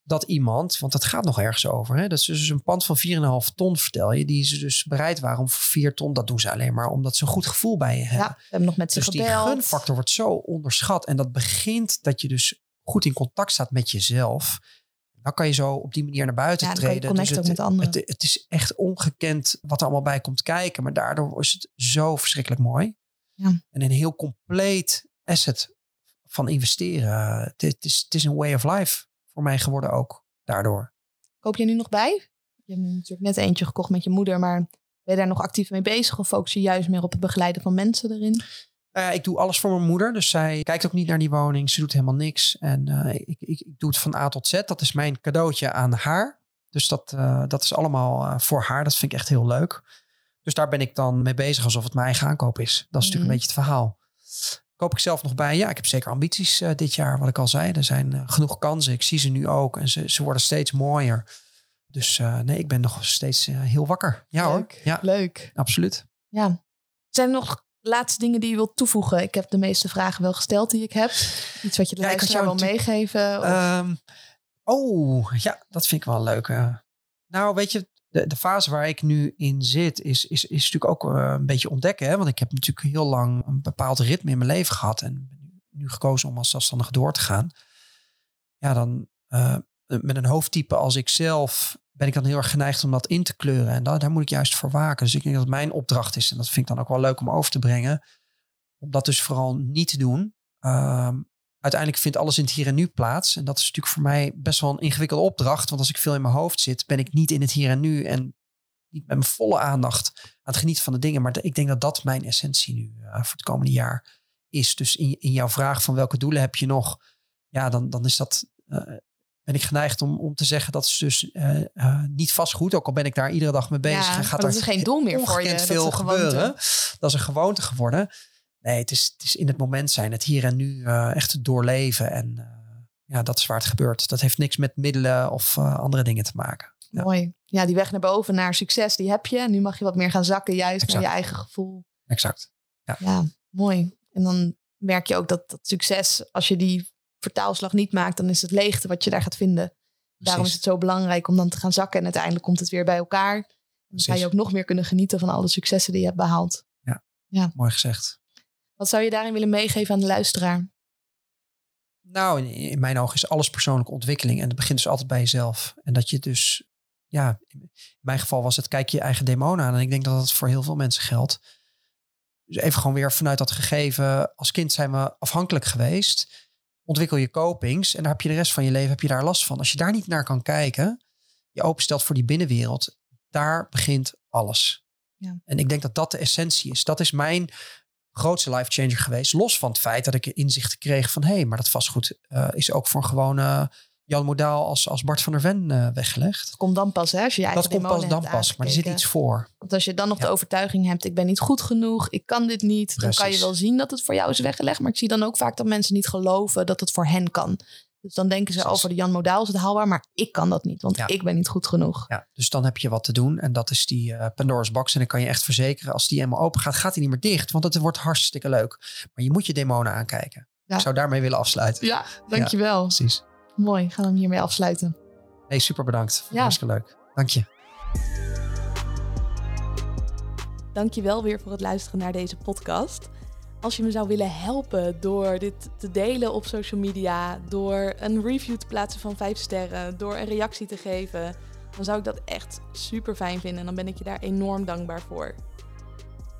Speaker 1: Dat iemand, want het gaat nog ergens over. Hè? Dat is dus een pand van 4,5 ton, vertel je. Die ze dus bereid waren om voor 4 ton. Dat doen ze alleen maar omdat ze een goed gevoel bij je hebben.
Speaker 2: Ja, we hebben nog met ze
Speaker 1: Dus die
Speaker 2: gebeld.
Speaker 1: gunfactor wordt zo onderschat. En dat begint dat je dus goed in contact staat met jezelf. Dan kan je zo op die manier naar buiten
Speaker 2: Ja,
Speaker 1: treden. Dus het,
Speaker 2: met anderen.
Speaker 1: Het, het is echt ongekend wat er allemaal bij komt kijken. Maar daardoor is het zo verschrikkelijk mooi.
Speaker 2: Ja.
Speaker 1: En een heel compleet asset van investeren. Het, het is, het is een way of life voor mij geworden ook daardoor.
Speaker 2: Koop jij nu nog bij? Je hebt nu natuurlijk net eentje gekocht met je moeder, maar ben je daar nog actief mee bezig of focus je juist meer op het begeleiden van mensen erin?
Speaker 1: Nou ik doe alles voor mijn moeder. Dus zij kijkt ook niet naar die woning. Ze doet helemaal niks. En eh, ik, ik, ik doe het van A tot Z. Dat is mijn cadeautje aan haar. Dus dat, eh, dat is allemaal eh, voor haar. Dat vind ik echt heel leuk. Dus daar ben ik dan mee bezig alsof het mijn eigen aankoop is. Dat is natuurlijk
Speaker 2: Mhm.
Speaker 1: een beetje het verhaal. Koop ik zelf nog bij? Ja, ik heb zeker ambities eh, dit jaar. Wat ik al zei, er zijn eh, genoeg kansen. Ik zie ze nu ook. En ze, ze worden steeds mooier. Dus eh, nee, ik ben nog steeds heel wakker. Ja hoor.
Speaker 2: Leuk.
Speaker 1: Ja,
Speaker 2: Leuk.
Speaker 1: absoluut.
Speaker 2: Ja. Zijn er nog laatste dingen die je wilt toevoegen? Ik heb de meeste vragen wel gesteld die ik heb. Iets wat je de
Speaker 1: Ja,
Speaker 2: luisteraar wil meegeven? Of-
Speaker 1: Ehm, oh, ja, dat vind ik wel een leuke. Nou, weet je, de, de fase waar ik nu in zit, is, is, is natuurlijk ook eh, een beetje ontdekken. Hè? Want ik heb natuurlijk heel lang een bepaald ritme in mijn leven gehad. En nu gekozen om als zelfstandige door te gaan. Ja, dan eh, met een hoofdtype als ik zelf ben ik dan heel erg geneigd om dat in te kleuren. En daar, daar moet ik juist voor waken. Dus ik denk dat het mijn opdracht is. En dat vind ik dan ook wel leuk om over te brengen. Om dat dus vooral niet te doen. Ehm, uiteindelijk vindt alles in het hier en nu plaats. En dat is natuurlijk voor mij best wel een ingewikkelde opdracht. Want als ik veel in mijn hoofd zit, ben ik niet in het hier en nu. En niet met mijn volle aandacht aan het genieten van de dingen. Maar ik denk dat dat mijn essentie nu eh, voor het komende jaar is. Dus in, in jouw vraag van welke doelen heb je nog? Ja, dan, dan is dat... eh, ben ik geneigd om, om te zeggen dat is dus eh, niet vastgoed. Ook al ben ik daar iedere dag mee bezig.
Speaker 2: Ja,
Speaker 1: en gaat
Speaker 2: dat
Speaker 1: daar
Speaker 2: is geen doel meer voor je.
Speaker 1: ongekend
Speaker 2: Dat is
Speaker 1: veel gebeuren. Dat is een gewoonte geworden. Nee, het is, het is in het moment zijn. Het hier en nu eh, echt doorleven. En eh, ja, dat is waar het gebeurt. Dat heeft niks met middelen of eh, andere dingen te maken. Ja.
Speaker 2: Mooi. Ja, die weg naar boven naar succes, die heb je. En nu mag je wat meer gaan zakken, juist
Speaker 1: Exact.
Speaker 2: naar je eigen gevoel.
Speaker 1: Exact.
Speaker 2: Ja, mooi. En dan merk je ook dat dat succes, als je die vertaalslag niet maakt, dan is het leegte wat je daar gaat vinden. Daarom is het zo belangrijk om dan te gaan zakken. En uiteindelijk komt het weer bij elkaar. Dan ga je ook nog meer kunnen genieten van alle successen die je hebt behaald.
Speaker 1: Mooi gezegd.
Speaker 2: Wat zou je daarin willen meegeven aan de luisteraar?
Speaker 1: Nou, in, in mijn ogen is alles persoonlijke ontwikkeling. En dat begint dus altijd bij jezelf. En dat je dus, ja, in mijn geval was het kijk je eigen demonen aan. En ik denk dat dat voor heel veel mensen geldt. Dus even gewoon weer vanuit dat gegeven. Als kind zijn we afhankelijk geweest. Ontwikkel je copings. En daar heb je de rest van je leven heb je daar last van. Als je daar niet naar kan kijken. Je openstelt voor die binnenwereld. Daar begint alles.
Speaker 2: Ja.
Speaker 1: En ik denk dat dat de essentie is. Dat is mijn grootste life changer geweest. Los van het feit dat ik inzicht kreeg van... hé, hey, maar dat vastgoed eh, is ook voor een gewone Jan Modaal als, als Bart van der Ven eh, weggelegd.
Speaker 2: Dat komt dan pas, hè? Als je
Speaker 1: Dat komt pas dan pas, maar er zit iets voor.
Speaker 2: Want als je dan nog de overtuiging hebt, ik ben niet goed genoeg, ik kan dit niet, dan kan je wel zien dat het voor jou is weggelegd. Maar ik zie dan ook vaak dat mensen niet geloven dat het voor hen kan. Dus dan denken ze, over de Jan Modaal is het haalbaar, maar ik kan dat niet, want
Speaker 1: Ja.
Speaker 2: ik ben niet goed genoeg.
Speaker 1: Ja, dus dan heb je wat te doen. En dat is die eh, Pandora's box. En dan kan je echt verzekeren, als die eenmaal open gaat, gaat die niet meer dicht. Want het wordt hartstikke leuk. Maar je moet je demonen aankijken.
Speaker 2: Ja.
Speaker 1: Ik zou daarmee willen afsluiten.
Speaker 2: Ja, dankjewel.
Speaker 1: Precies.
Speaker 2: Mooi, gaan we hem hiermee afsluiten.
Speaker 1: Nee, super bedankt. Vond
Speaker 2: Ja.
Speaker 1: Hartstikke leuk. Dank je.
Speaker 3: Dankjewel weer voor het luisteren naar deze podcast. Als je me zou willen helpen door dit te delen op social media, door een review te plaatsen van 5 sterren, door een reactie te geven,
Speaker 2: dan zou ik dat echt super fijn vinden en dan ben ik je daar enorm dankbaar voor.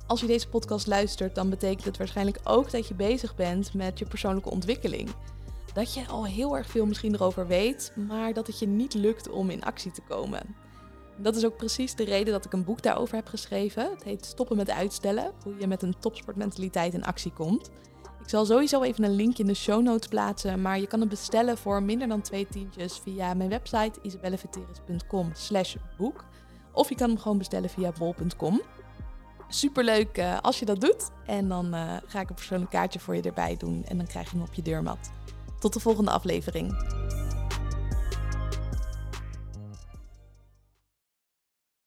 Speaker 2: Als je deze podcast luistert, dan betekent het waarschijnlijk ook dat je bezig bent met je persoonlijke ontwikkeling. Dat je al heel erg veel misschien erover weet, maar dat het je niet lukt om in actie te komen. Dat is ook precies de reden dat ik een boek daarover heb geschreven. Het heet Stoppen met uitstellen, hoe je met een topsportmentaliteit in actie komt. Ik zal sowieso even een link in de show notes plaatsen, maar je kan het bestellen voor minder dan twee tientjes via mijn website isabelleveteris.com slash boek. Of je kan hem gewoon bestellen via bol.com. Superleuk uh, als je dat doet. En dan uh, ga ik een persoonlijk kaartje voor je erbij doen en dan krijg je hem op je deurmat. Tot de volgende aflevering.